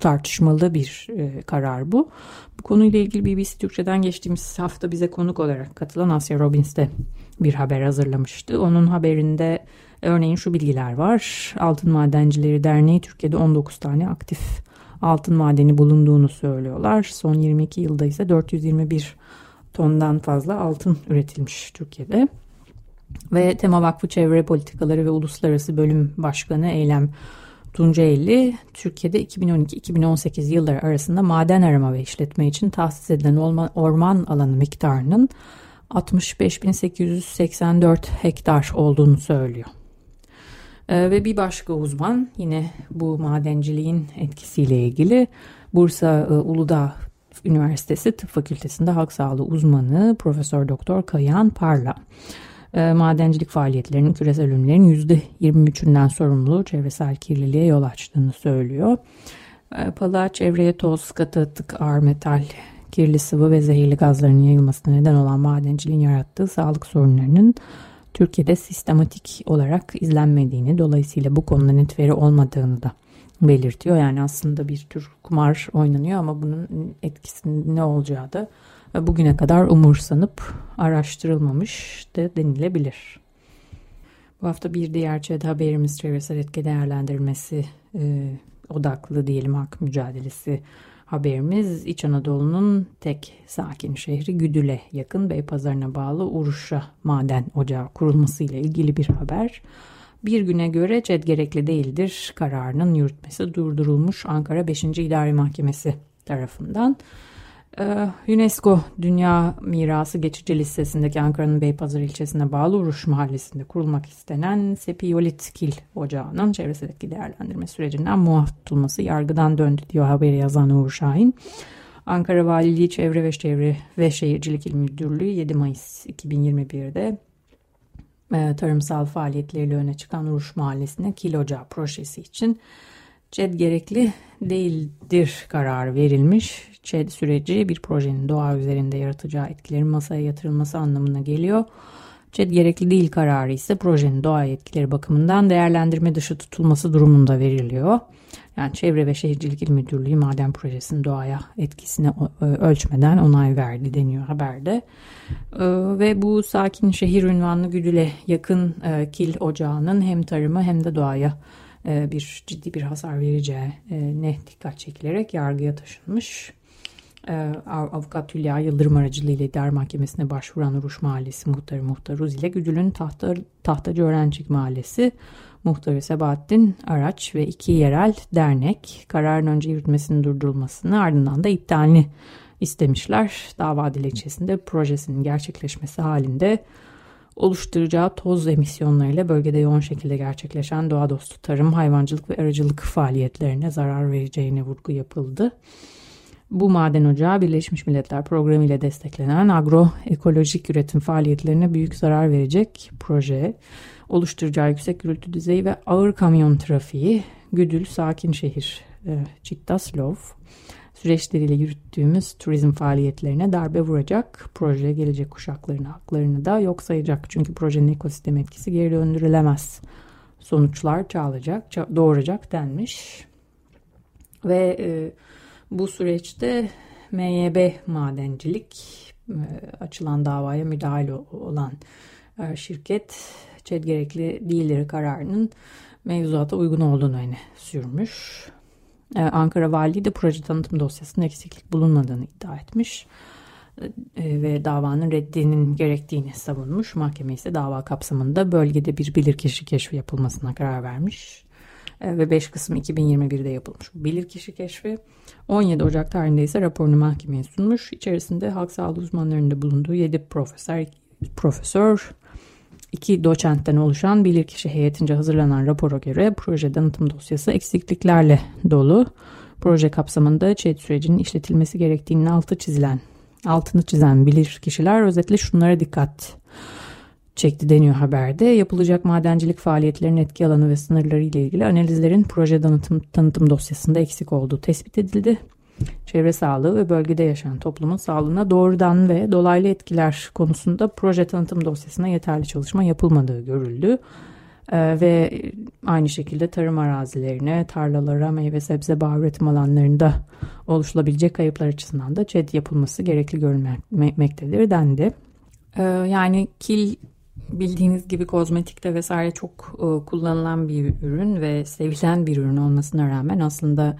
tartışmalı bir e, karar bu. Bu konuyla ilgili BBC Türkçe'den geçtiğimiz hafta bize konuk olarak katılan Asya Robbins de bir haber hazırlamıştı. Onun haberinde örneğin şu bilgiler var. Altın Madencileri Derneği Türkiye'de 19 tane aktif altın madeni bulunduğunu söylüyorlar. Son 22 yılda ise 421 tondan fazla altın üretilmiş Türkiye'de. Ve Tema Vakfı Çevre Politikaları ve Uluslararası Bölüm Başkanı Eylem Tunceli, Türkiye'de 2012-2018 yılları arasında maden arama ve işletme için tahsis edilen orman alanı miktarının 65.884 hektar olduğunu söylüyor. Ee, ve bir başka uzman yine bu madenciliğin etkisiyle ilgili Bursa e, Uludağ Üniversitesi Tıp Fakültesi'nde halk sağlığı uzmanı Profesör Doktor Kayan Parla e, madencilik faaliyetlerinin küresel ölümlerin %23'ünden sorumlu çevresel kirliliğe yol açtığını söylüyor. E, Palığa çevreye toz, katı atık, ağır metal, kirli sıvı ve zehirli gazların yayılmasına neden olan madenciliğin yarattığı sağlık sorunlarının Türkiye'de sistematik olarak izlenmediğini dolayısıyla bu konuda net veri olmadığını da belirtiyor. Yani aslında bir tür kumar oynanıyor ama bunun etkisinin ne olacağı da bugüne kadar umursanıp araştırılmamış da denilebilir. Bu hafta bir diğer ÇED haberimiz çevresel etki değerlendirmesi e, odaklı diyelim hak mücadelesi haberimiz İç Anadolu'nun tek sakin şehri Güdül'e yakın Beypazarı'na bağlı Uruş'a maden ocağı kurulması ile ilgili bir haber. Bir güne göre ÇED gerekli değildir kararının yürütmesi durdurulmuş Ankara 5. İdari Mahkemesi tarafından. Ee, UNESCO Dünya Mirası Geçici Listesi'ndeki Ankara'nın Beypazarı ilçesine bağlı Uruş Mahallesi'nde kurulmak istenen Sepiyolit Kil Ocağı'nın çevreseleki değerlendirme sürecinden muaf tutulması yargıdan döndü diyor haberi yazan Uğur Şahin. Ankara Valiliği Çevre ve Çevre ve Şehircilik İl Müdürlüğü 7 Mayıs 2021'de e, tarımsal faaliyetleriyle öne çıkan Uruş Mahallesi'ne Kil Ocağı projesi için ÇED gerekli değildir kararı verilmiş. ÇED süreci bir projenin doğa üzerinde yaratacağı etkilerin masaya yatırılması anlamına geliyor. ÇED gerekli değil kararı ise projenin doğa etkileri bakımından değerlendirme dışı tutulması durumunda veriliyor. Yani Çevre ve Şehircilik İl Müdürlüğü maden projesinin doğaya etkisini e, ölçmeden onay verdi deniyor haberde. E, ve bu sakin şehir ünvanlı Güdül'e yakın e, kil ocağının hem tarımı hem de doğaya bir ciddi bir hasar vereceği ne dikkat çekilerek yargıya taşınmış. Avukat Hülya Yıldırım aracılığıyla idare mahkemesine başvuran Uruş Mahallesi muhtarı Muhtar Uz ile Güdül'ün tahta, Tahtacı Öğrencik Mahallesi muhtarı Sebahattin Araç ve iki yerel dernek kararın önce yürütmesinin durdurulmasını ardından da iptalini istemişler. Dava dilekçesinde projesinin gerçekleşmesi halinde oluşturacağı toz emisyonlarıyla bölgede yoğun şekilde gerçekleşen doğa dostu tarım, hayvancılık ve arıcılık faaliyetlerine zarar vereceğine vurgu yapıldı. Bu maden ocağı Birleşmiş Milletler Programı ile desteklenen agroekolojik üretim faaliyetlerine büyük zarar verecek proje oluşturacağı yüksek gürültü düzeyi ve ağır kamyon trafiği Güdül Sakin Şehir e, Çiktaslov süreçleriyle yürüttüğümüz turizm faaliyetlerine darbe vuracak. Proje gelecek kuşakların haklarını da yok sayacak. Çünkü projenin ekosistem etkisi geri döndürülemez. Sonuçlar çağlayacak, doğuracak denmiş. Ve e, bu süreçte MYB Madencilik e, açılan davaya müdahale olan e, şirket ÇED gerekli değilleri kararının mevzuata uygun olduğunu öne sürmüş. Ee, Ankara Valiliği de proje tanıtım dosyasında eksiklik bulunmadığını iddia etmiş ee, ve davanın reddinin gerektiğini savunmuş. Mahkeme ise dava kapsamında bölgede bir bilirkişi keşfi yapılmasına karar vermiş. Ee, ve 5 Kasım 2021'de yapılmış bilirkişi keşfi. 17 Ocak tarihinde ise raporunu mahkemeye sunmuş. İçerisinde halk sağlığı uzmanlarında bulunduğu 7 profesör, profesör iki doçentten oluşan bilirkişi heyetince hazırlanan rapora göre proje tanıtım dosyası eksikliklerle dolu. Proje kapsamında ÇED sürecinin işletilmesi gerektiğinin altı çizilen, altını çizen bilir kişiler özetle şunlara dikkat çekti deniyor haberde. Yapılacak madencilik faaliyetlerinin etki alanı ve sınırları ile ilgili analizlerin proje tanıtım, tanıtım dosyasında eksik olduğu tespit edildi çevre sağlığı ve bölgede yaşayan toplumun sağlığına doğrudan ve dolaylı etkiler konusunda proje tanıtım dosyasına yeterli çalışma yapılmadığı görüldü. Ee, ve aynı şekilde tarım arazilerine, tarlalara, meyve sebze bağ üretim alanlarında oluşulabilecek kayıplar açısından da ÇED yapılması gerekli görülmektedir dendi. Ee, yani kil bildiğiniz gibi kozmetikte vesaire çok e, kullanılan bir ürün ve sevilen bir ürün olmasına rağmen aslında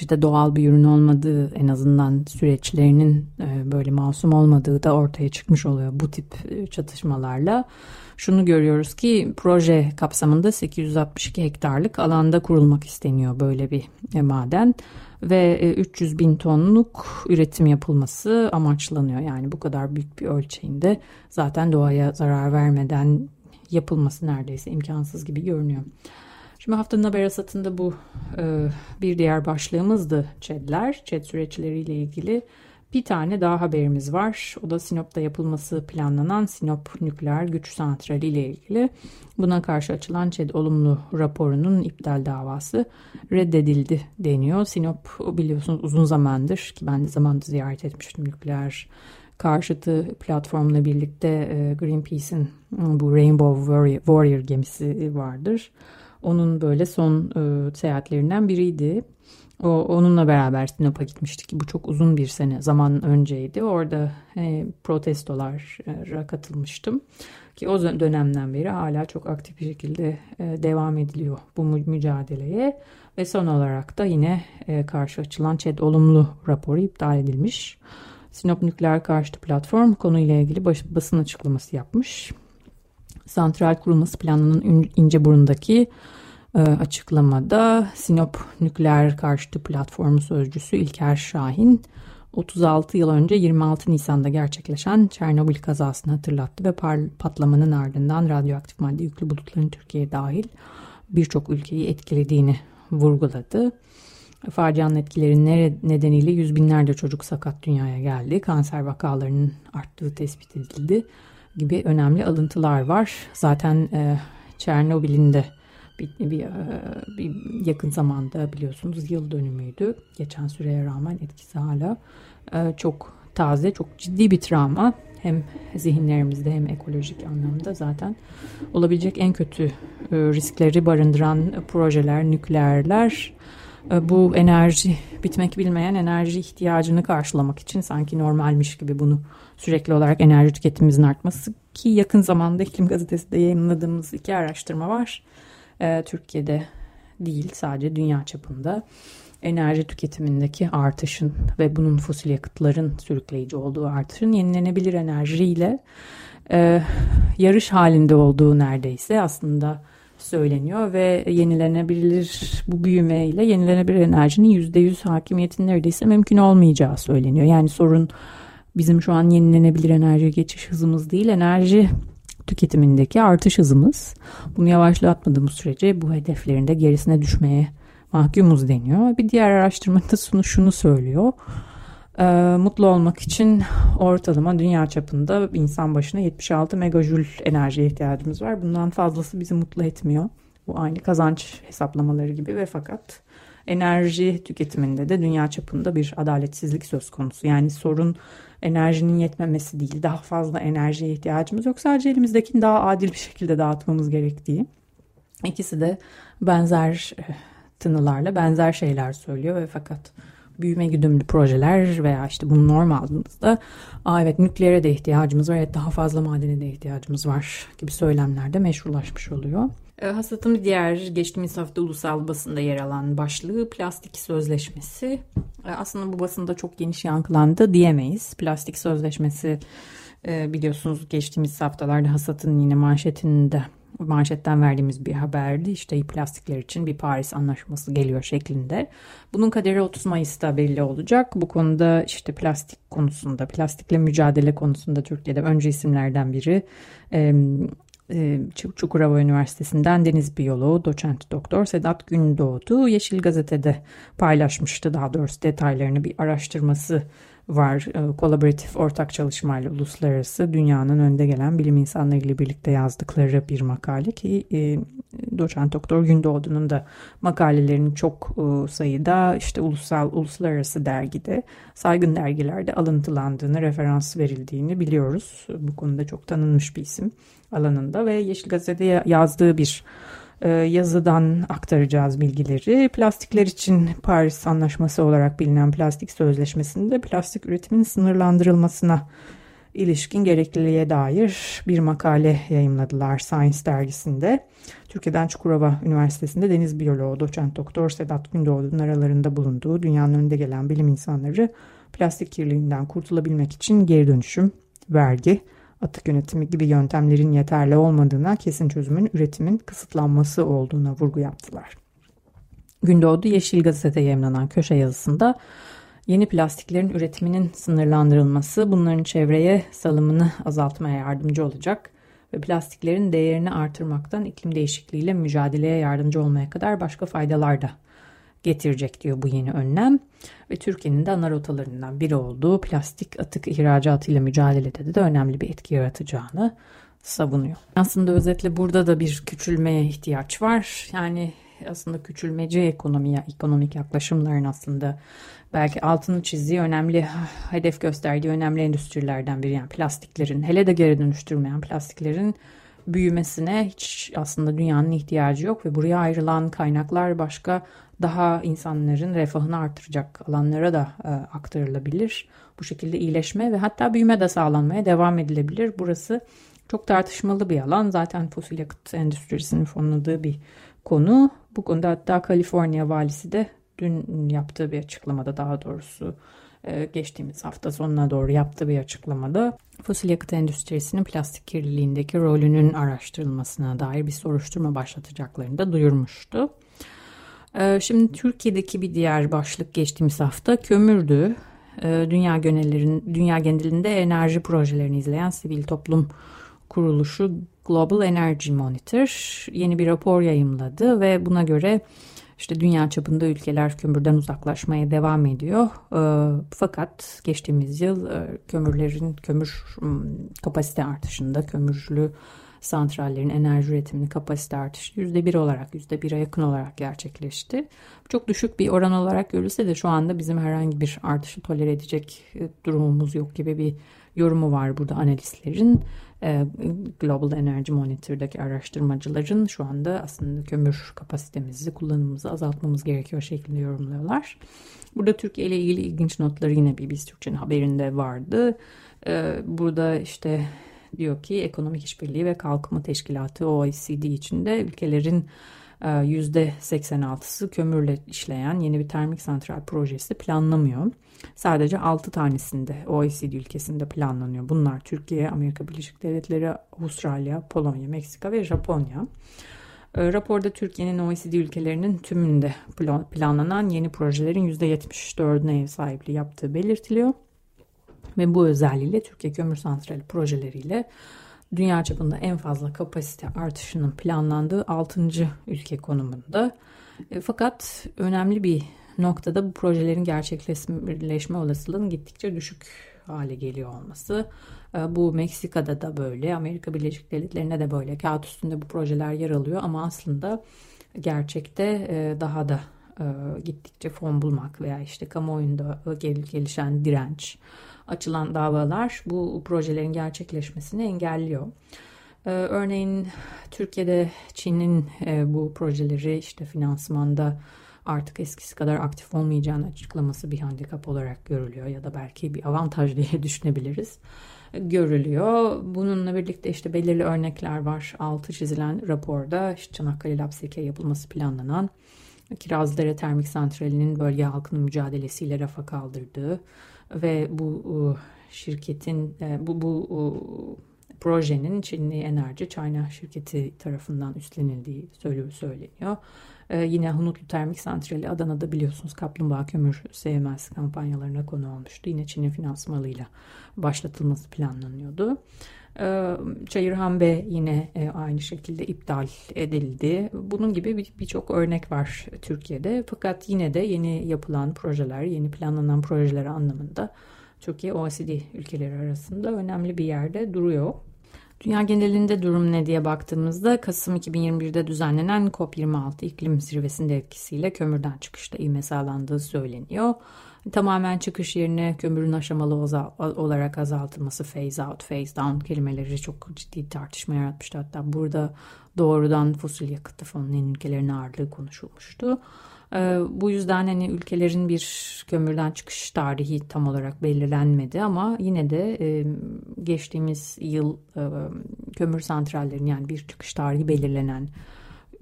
işte doğal bir ürün olmadığı en azından süreçlerinin e, böyle masum olmadığı da ortaya çıkmış oluyor bu tip e, çatışmalarla. Şunu görüyoruz ki proje kapsamında 862 hektarlık alanda kurulmak isteniyor böyle bir e, maden ve 300 bin tonluk üretim yapılması amaçlanıyor. Yani bu kadar büyük bir ölçeğinde zaten doğaya zarar vermeden yapılması neredeyse imkansız gibi görünüyor. Şimdi haftanın haber asatında bu e, bir diğer başlığımızdı ÇED'ler, ÇED süreçleriyle ilgili. Bir tane daha haberimiz var. O da Sinop'ta yapılması planlanan Sinop Nükleer Güç Santrali ile ilgili. Buna karşı açılan ÇED olumlu raporunun iptal davası reddedildi deniyor. Sinop biliyorsunuz uzun zamandır ki ben de zamanında ziyaret etmiştim nükleer karşıtı platformla birlikte e, Greenpeace'in bu Rainbow Warrior, Warrior gemisi vardır. Onun böyle son e, seyahatlerinden biriydi. O, onunla beraber Sinop'a gitmiştik. Bu çok uzun bir sene zaman önceydi. Orada e, protestolara katılmıştım. Ki o dönemden beri hala çok aktif bir şekilde e, devam ediliyor bu mücadeleye. Ve son olarak da yine e, karşı açılan ÇED olumlu raporu iptal edilmiş. Sinop Nükleer Karşıtı Platform konuyla ilgili baş, basın açıklaması yapmış. Santral kurulması planının İnceburnu'ndaki e, açıklamada Sinop Nükleer Karşıtı Platformu Sözcüsü İlker Şahin 36 yıl önce 26 Nisan'da gerçekleşen Çernobil kazasını hatırlattı ve patlamanın ardından radyoaktif madde yüklü bulutların Türkiye dahil birçok ülkeyi etkilediğini vurguladı. Facianın etkileri nedeniyle yüz binlerce çocuk sakat dünyaya geldi. Kanser vakalarının arttığı tespit edildi gibi önemli alıntılar var. Zaten e, Çernobil'in de bir, bir, e, bir yakın zamanda biliyorsunuz yıl dönümüydü. Geçen süreye rağmen etkisi hala e, çok taze, çok ciddi bir travma. Hem zihinlerimizde hem ekolojik anlamda zaten olabilecek en kötü e, riskleri barındıran projeler, nükleerler bu enerji bitmek bilmeyen enerji ihtiyacını karşılamak için sanki normalmiş gibi bunu sürekli olarak enerji tüketimimizin artması ki yakın zamanda İklim Gazetesi'de yayınladığımız iki araştırma var e, Türkiye'de değil sadece dünya çapında enerji tüketimindeki artışın ve bunun fosil yakıtların sürükleyici olduğu artışın yenilenebilir enerjiyle e, yarış halinde olduğu neredeyse aslında söyleniyor ve yenilenebilir bu büyümeyle yenilenebilir enerjinin %100 hakimiyetin neredeyse mümkün olmayacağı söyleniyor. Yani sorun bizim şu an yenilenebilir enerji geçiş hızımız değil enerji tüketimindeki artış hızımız. Bunu yavaşlatmadığımız sürece bu hedeflerinde gerisine düşmeye mahkumuz deniyor. Bir diğer araştırmada şunu, şunu söylüyor. Ee, mutlu olmak için ortalama dünya çapında insan başına 76 megajül enerjiye ihtiyacımız var. Bundan fazlası bizi mutlu etmiyor. Bu aynı kazanç hesaplamaları gibi ve fakat enerji tüketiminde de dünya çapında bir adaletsizlik söz konusu. Yani sorun enerjinin yetmemesi değil. Daha fazla enerjiye ihtiyacımız yok. Sadece elimizdekini daha adil bir şekilde dağıtmamız gerektiği. İkisi de benzer e, tınılarla benzer şeyler söylüyor ve fakat büyüme güdümlü projeler veya işte bunu norm aldığımızda Aa evet nükleere de ihtiyacımız var, evet daha fazla madene de ihtiyacımız var gibi söylemlerde meşrulaşmış oluyor. E, hasatın diğer geçtiğimiz hafta ulusal basında yer alan başlığı plastik sözleşmesi. E, aslında bu basında çok geniş yankılandı diyemeyiz. Plastik sözleşmesi e, biliyorsunuz geçtiğimiz haftalarda hasatın yine manşetinde manşetten verdiğimiz bir haberdi. İşte plastikler için bir Paris anlaşması geliyor şeklinde. Bunun kaderi 30 Mayıs'ta belli olacak. Bu konuda işte plastik konusunda, plastikle mücadele konusunda Türkiye'de önce isimlerden biri Çukurova Üniversitesi'nden deniz biyoloğu doçent doktor Sedat Gündoğdu Yeşil Gazete'de paylaşmıştı. Daha doğrusu detaylarını bir araştırması var. E, kolaboratif ortak çalışmayla uluslararası dünyanın önde gelen bilim insanlarıyla birlikte yazdıkları bir makale ki e, doçent doktor Gündoğdu'nun da makalelerinin çok e, sayıda işte ulusal uluslararası dergide saygın dergilerde alıntılandığını referans verildiğini biliyoruz. Bu konuda çok tanınmış bir isim alanında ve Yeşil Gazete'de yazdığı bir yazıdan aktaracağız bilgileri. Plastikler için Paris Anlaşması olarak bilinen plastik sözleşmesinde plastik üretimin sınırlandırılmasına ilişkin gerekliliğe dair bir makale yayımladılar Science dergisinde. Türkiye'den Çukurova Üniversitesi'nde deniz biyoloğu doçent doktor Sedat Gündoğdu'nun aralarında bulunduğu dünyanın önünde gelen bilim insanları plastik kirliliğinden kurtulabilmek için geri dönüşüm, vergi, atık yönetimi gibi yöntemlerin yeterli olmadığına kesin çözümün üretimin kısıtlanması olduğuna vurgu yaptılar. Gündoğdu Yeşil Gazete'ye yayınlanan köşe yazısında yeni plastiklerin üretiminin sınırlandırılması bunların çevreye salımını azaltmaya yardımcı olacak ve plastiklerin değerini artırmaktan iklim değişikliğiyle mücadeleye yardımcı olmaya kadar başka faydalar da getirecek diyor bu yeni önlem. Ve Türkiye'nin de ana rotalarından biri olduğu plastik atık ihracatıyla mücadelede de önemli bir etki yaratacağını savunuyor. Aslında özetle burada da bir küçülmeye ihtiyaç var. Yani aslında küçülmeci ekonomiye, ekonomik yaklaşımların aslında belki altını çizdiği önemli hedef gösterdiği önemli endüstrilerden biri. Yani plastiklerin hele de geri dönüştürmeyen plastiklerin büyümesine hiç aslında dünyanın ihtiyacı yok ve buraya ayrılan kaynaklar başka daha insanların refahını artıracak alanlara da e, aktarılabilir. Bu şekilde iyileşme ve hatta büyüme de sağlanmaya devam edilebilir. Burası çok tartışmalı bir alan. Zaten fosil yakıt endüstrisinin fonladığı bir konu. Bu konuda hatta Kaliforniya valisi de dün yaptığı bir açıklamada daha doğrusu e, geçtiğimiz hafta sonuna doğru yaptığı bir açıklamada fosil yakıt endüstrisinin plastik kirliliğindeki rolünün araştırılmasına dair bir soruşturma başlatacaklarını da duyurmuştu. E, şimdi Türkiye'deki bir diğer başlık geçtiğimiz hafta kömürdü. E, dünya genellerin dünya genelinde enerji projelerini izleyen sivil toplum kuruluşu Global Energy Monitor yeni bir rapor yayımladı ve buna göre işte dünya çapında ülkeler kömürden uzaklaşmaya devam ediyor. E, fakat geçtiğimiz yıl e, kömürlerin kömür kapasite artışında kömürlü santrallerin enerji üretiminin kapasite artışı %1 olarak %1'e yakın olarak gerçekleşti. Çok düşük bir oran olarak görülse de şu anda bizim herhangi bir artışı tolere edecek e, durumumuz yok gibi bir yorumu var burada analistlerin. E, Global Energy Monitor'daki araştırmacıların şu anda aslında kömür kapasitemizi, kullanımımızı azaltmamız gerekiyor şeklinde yorumluyorlar. Burada Türkiye ile ilgili ilginç notları yine biz Türkçe'nin haberinde vardı. E, burada işte diyor ki Ekonomik İşbirliği ve Kalkınma Teşkilatı OECD içinde ülkelerin %86'sı e, kömürle işleyen yeni bir termik santral projesi planlamıyor. Sadece 6 tanesinde OECD ülkesinde planlanıyor. Bunlar Türkiye, Amerika Birleşik Devletleri, Avustralya, Polonya, Meksika ve Japonya. E, raporda Türkiye'nin OECD ülkelerinin tümünde planlanan yeni projelerin %74'üne ev sahipliği yaptığı belirtiliyor. Ve bu özelliğiyle Türkiye Kömür Santrali projeleriyle dünya çapında en fazla kapasite artışının planlandığı 6. ülke konumunda. E, fakat önemli bir noktada bu projelerin gerçekleşme olasılığının gittikçe düşük hale geliyor olması. E, bu Meksika'da da böyle, Amerika Birleşik Devletleri'ne de böyle. Kağıt üstünde bu projeler yer alıyor ama aslında gerçekte e, daha da gittikçe fon bulmak veya işte kamuoyunda gelişen direnç, açılan davalar bu projelerin gerçekleşmesini engelliyor. Ee, örneğin Türkiye'de Çin'in e, bu projeleri işte finansmanda artık eskisi kadar aktif olmayacağını açıklaması bir handikap olarak görülüyor ya da belki bir avantaj diye düşünebiliriz görülüyor. Bununla birlikte işte belirli örnekler var. Altı çizilen raporda işte Çanakkale Lapseke yapılması planlanan Kirazlıdere Termik Santrali'nin bölge halkının mücadelesiyle rafa kaldırdığı ve bu e, şirketin e, bu bu e, projenin Çinli Enerji China şirketi tarafından üstlenildiği söyleniyor. Yine Hunutlu Termik Santrali Adana'da biliyorsunuz kaplumbağa kömür sevmez kampanyalarına konu olmuştu. Yine Çin'in finansmanıyla başlatılması planlanıyordu. Çayırhan B yine aynı şekilde iptal edildi. Bunun gibi birçok örnek var Türkiye'de. Fakat yine de yeni yapılan projeler, yeni planlanan projeler anlamında Türkiye OECD ülkeleri arasında önemli bir yerde duruyor. Dünya genelinde durum ne diye baktığımızda Kasım 2021'de düzenlenen COP26 iklim zirvesinde etkisiyle kömürden çıkışta ivme sağlandığı söyleniyor. Tamamen çıkış yerine kömürün aşamalı olarak azaltılması phase out, phase down kelimeleri çok ciddi tartışma yaratmıştı. Hatta burada doğrudan fosil yakıtlı fonlayan ülkelerin ağırlığı konuşulmuştu. Ee, bu yüzden hani ülkelerin bir kömürden çıkış tarihi tam olarak belirlenmedi ama yine de geçtiğimiz yıl kömür santrallerinin yani bir çıkış tarihi belirlenen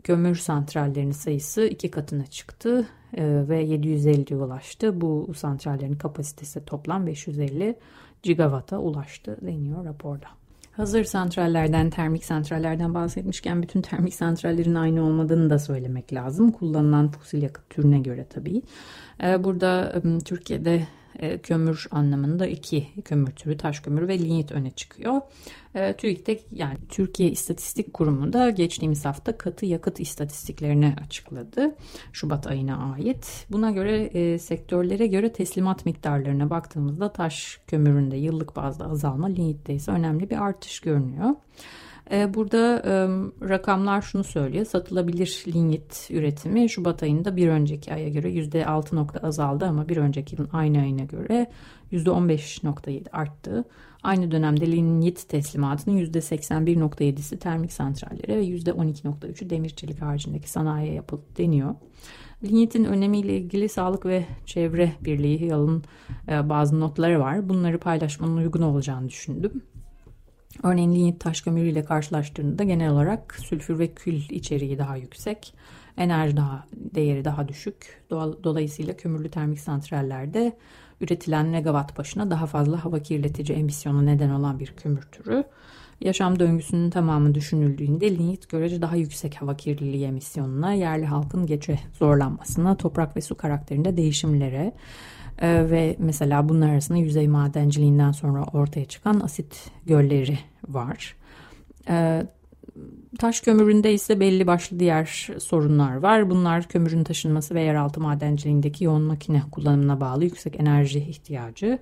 kömür santrallerinin sayısı iki katına çıktı e, ve 750'ye ulaştı. Bu santrallerin kapasitesi toplam 550 gigawata ulaştı deniyor raporda. Hazır santrallerden, termik santrallerden bahsetmişken bütün termik santrallerin aynı olmadığını da söylemek lazım. Kullanılan fosil yakıt türüne göre tabii. Ee, burada Türkiye'de e, kömür anlamında iki kömür türü taş kömürü ve linyit öne çıkıyor. E, TÜİK'te yani Türkiye İstatistik Kurumu da geçtiğimiz hafta katı yakıt istatistiklerini açıkladı. Şubat ayına ait. Buna göre e, sektörlere göre teslimat miktarlarına baktığımızda taş kömüründe yıllık bazda azalma, linyitte ise önemli bir artış görünüyor. Ee, burada rakamlar şunu söylüyor. Satılabilir linyit üretimi Şubat ayında bir önceki aya göre %6 nokta azaldı ama bir önceki yılın aynı ayına göre %15.7 arttı. Aynı dönemde linyit teslimatının %81.7'si termik santrallere ve %12.3'ü demir çelik haricindeki sanayiye yapıldı deniyor. Linyitin önemiyle ilgili Sağlık ve Çevre Birliği yalın e, bazı notları var. Bunları paylaşmanın uygun olacağını düşündüm. Örneğin linyit taş kömürüyle karşılaştığında genel olarak sülfür ve kül içeriği daha yüksek, enerji daha değeri daha düşük. Dolayısıyla kömürlü termik santrallerde üretilen megawatt başına daha fazla hava kirletici emisyonu neden olan bir kömür türü. Yaşam döngüsünün tamamı düşünüldüğünde linyit görece daha yüksek hava kirliliği emisyonuna, yerli halkın gece zorlanmasına, toprak ve su karakterinde değişimlere, ee, ve mesela bunlar arasında yüzey madenciliğinden sonra ortaya çıkan asit gölleri var. Ee, taş kömüründe ise belli başlı diğer sorunlar var. Bunlar kömürün taşınması ve yeraltı madenciliğindeki yoğun makine kullanımına bağlı yüksek enerji ihtiyacı.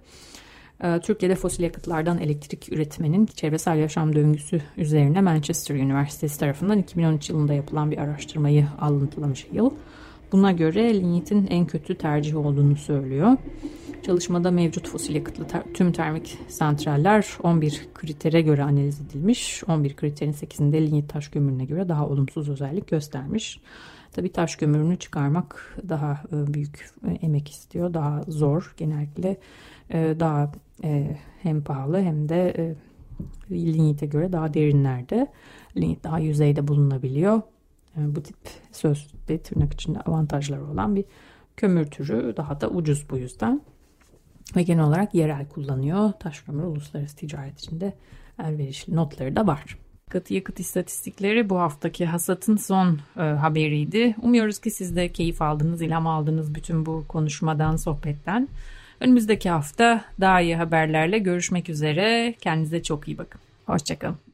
Ee, Türkiye'de fosil yakıtlardan elektrik üretmenin çevresel yaşam döngüsü üzerine Manchester Üniversitesi tarafından 2013 yılında yapılan bir araştırmayı alıntılamış yıl. Buna göre linyitin en kötü tercih olduğunu söylüyor. Çalışmada mevcut fosil yakıtlı ter tüm termik santraller 11 kritere göre analiz edilmiş. 11 kriterin 8'inde linyit taş kömürüne göre daha olumsuz özellik göstermiş. Tabi taş kömürünü çıkarmak daha e, büyük e, emek istiyor, daha zor. Genellikle e, daha hem pahalı hem de linyite göre daha derinlerde. Linyit daha yüzeyde bulunabiliyor. Bu tip sözde tırnak içinde avantajları olan bir kömür türü daha da ucuz bu yüzden. Ve genel olarak yerel kullanıyor. Taş kömür uluslararası ticaret içinde elverişli notları da var. Katı yakıt istatistikleri bu haftaki hasatın son e, haberiydi. Umuyoruz ki siz de keyif aldınız, ilham aldınız bütün bu konuşmadan, sohbetten. Önümüzdeki hafta daha iyi haberlerle görüşmek üzere. Kendinize çok iyi bakın. Hoşçakalın.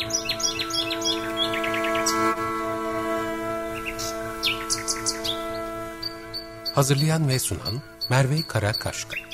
Hazırlayan ve sunan Merve Karakaşka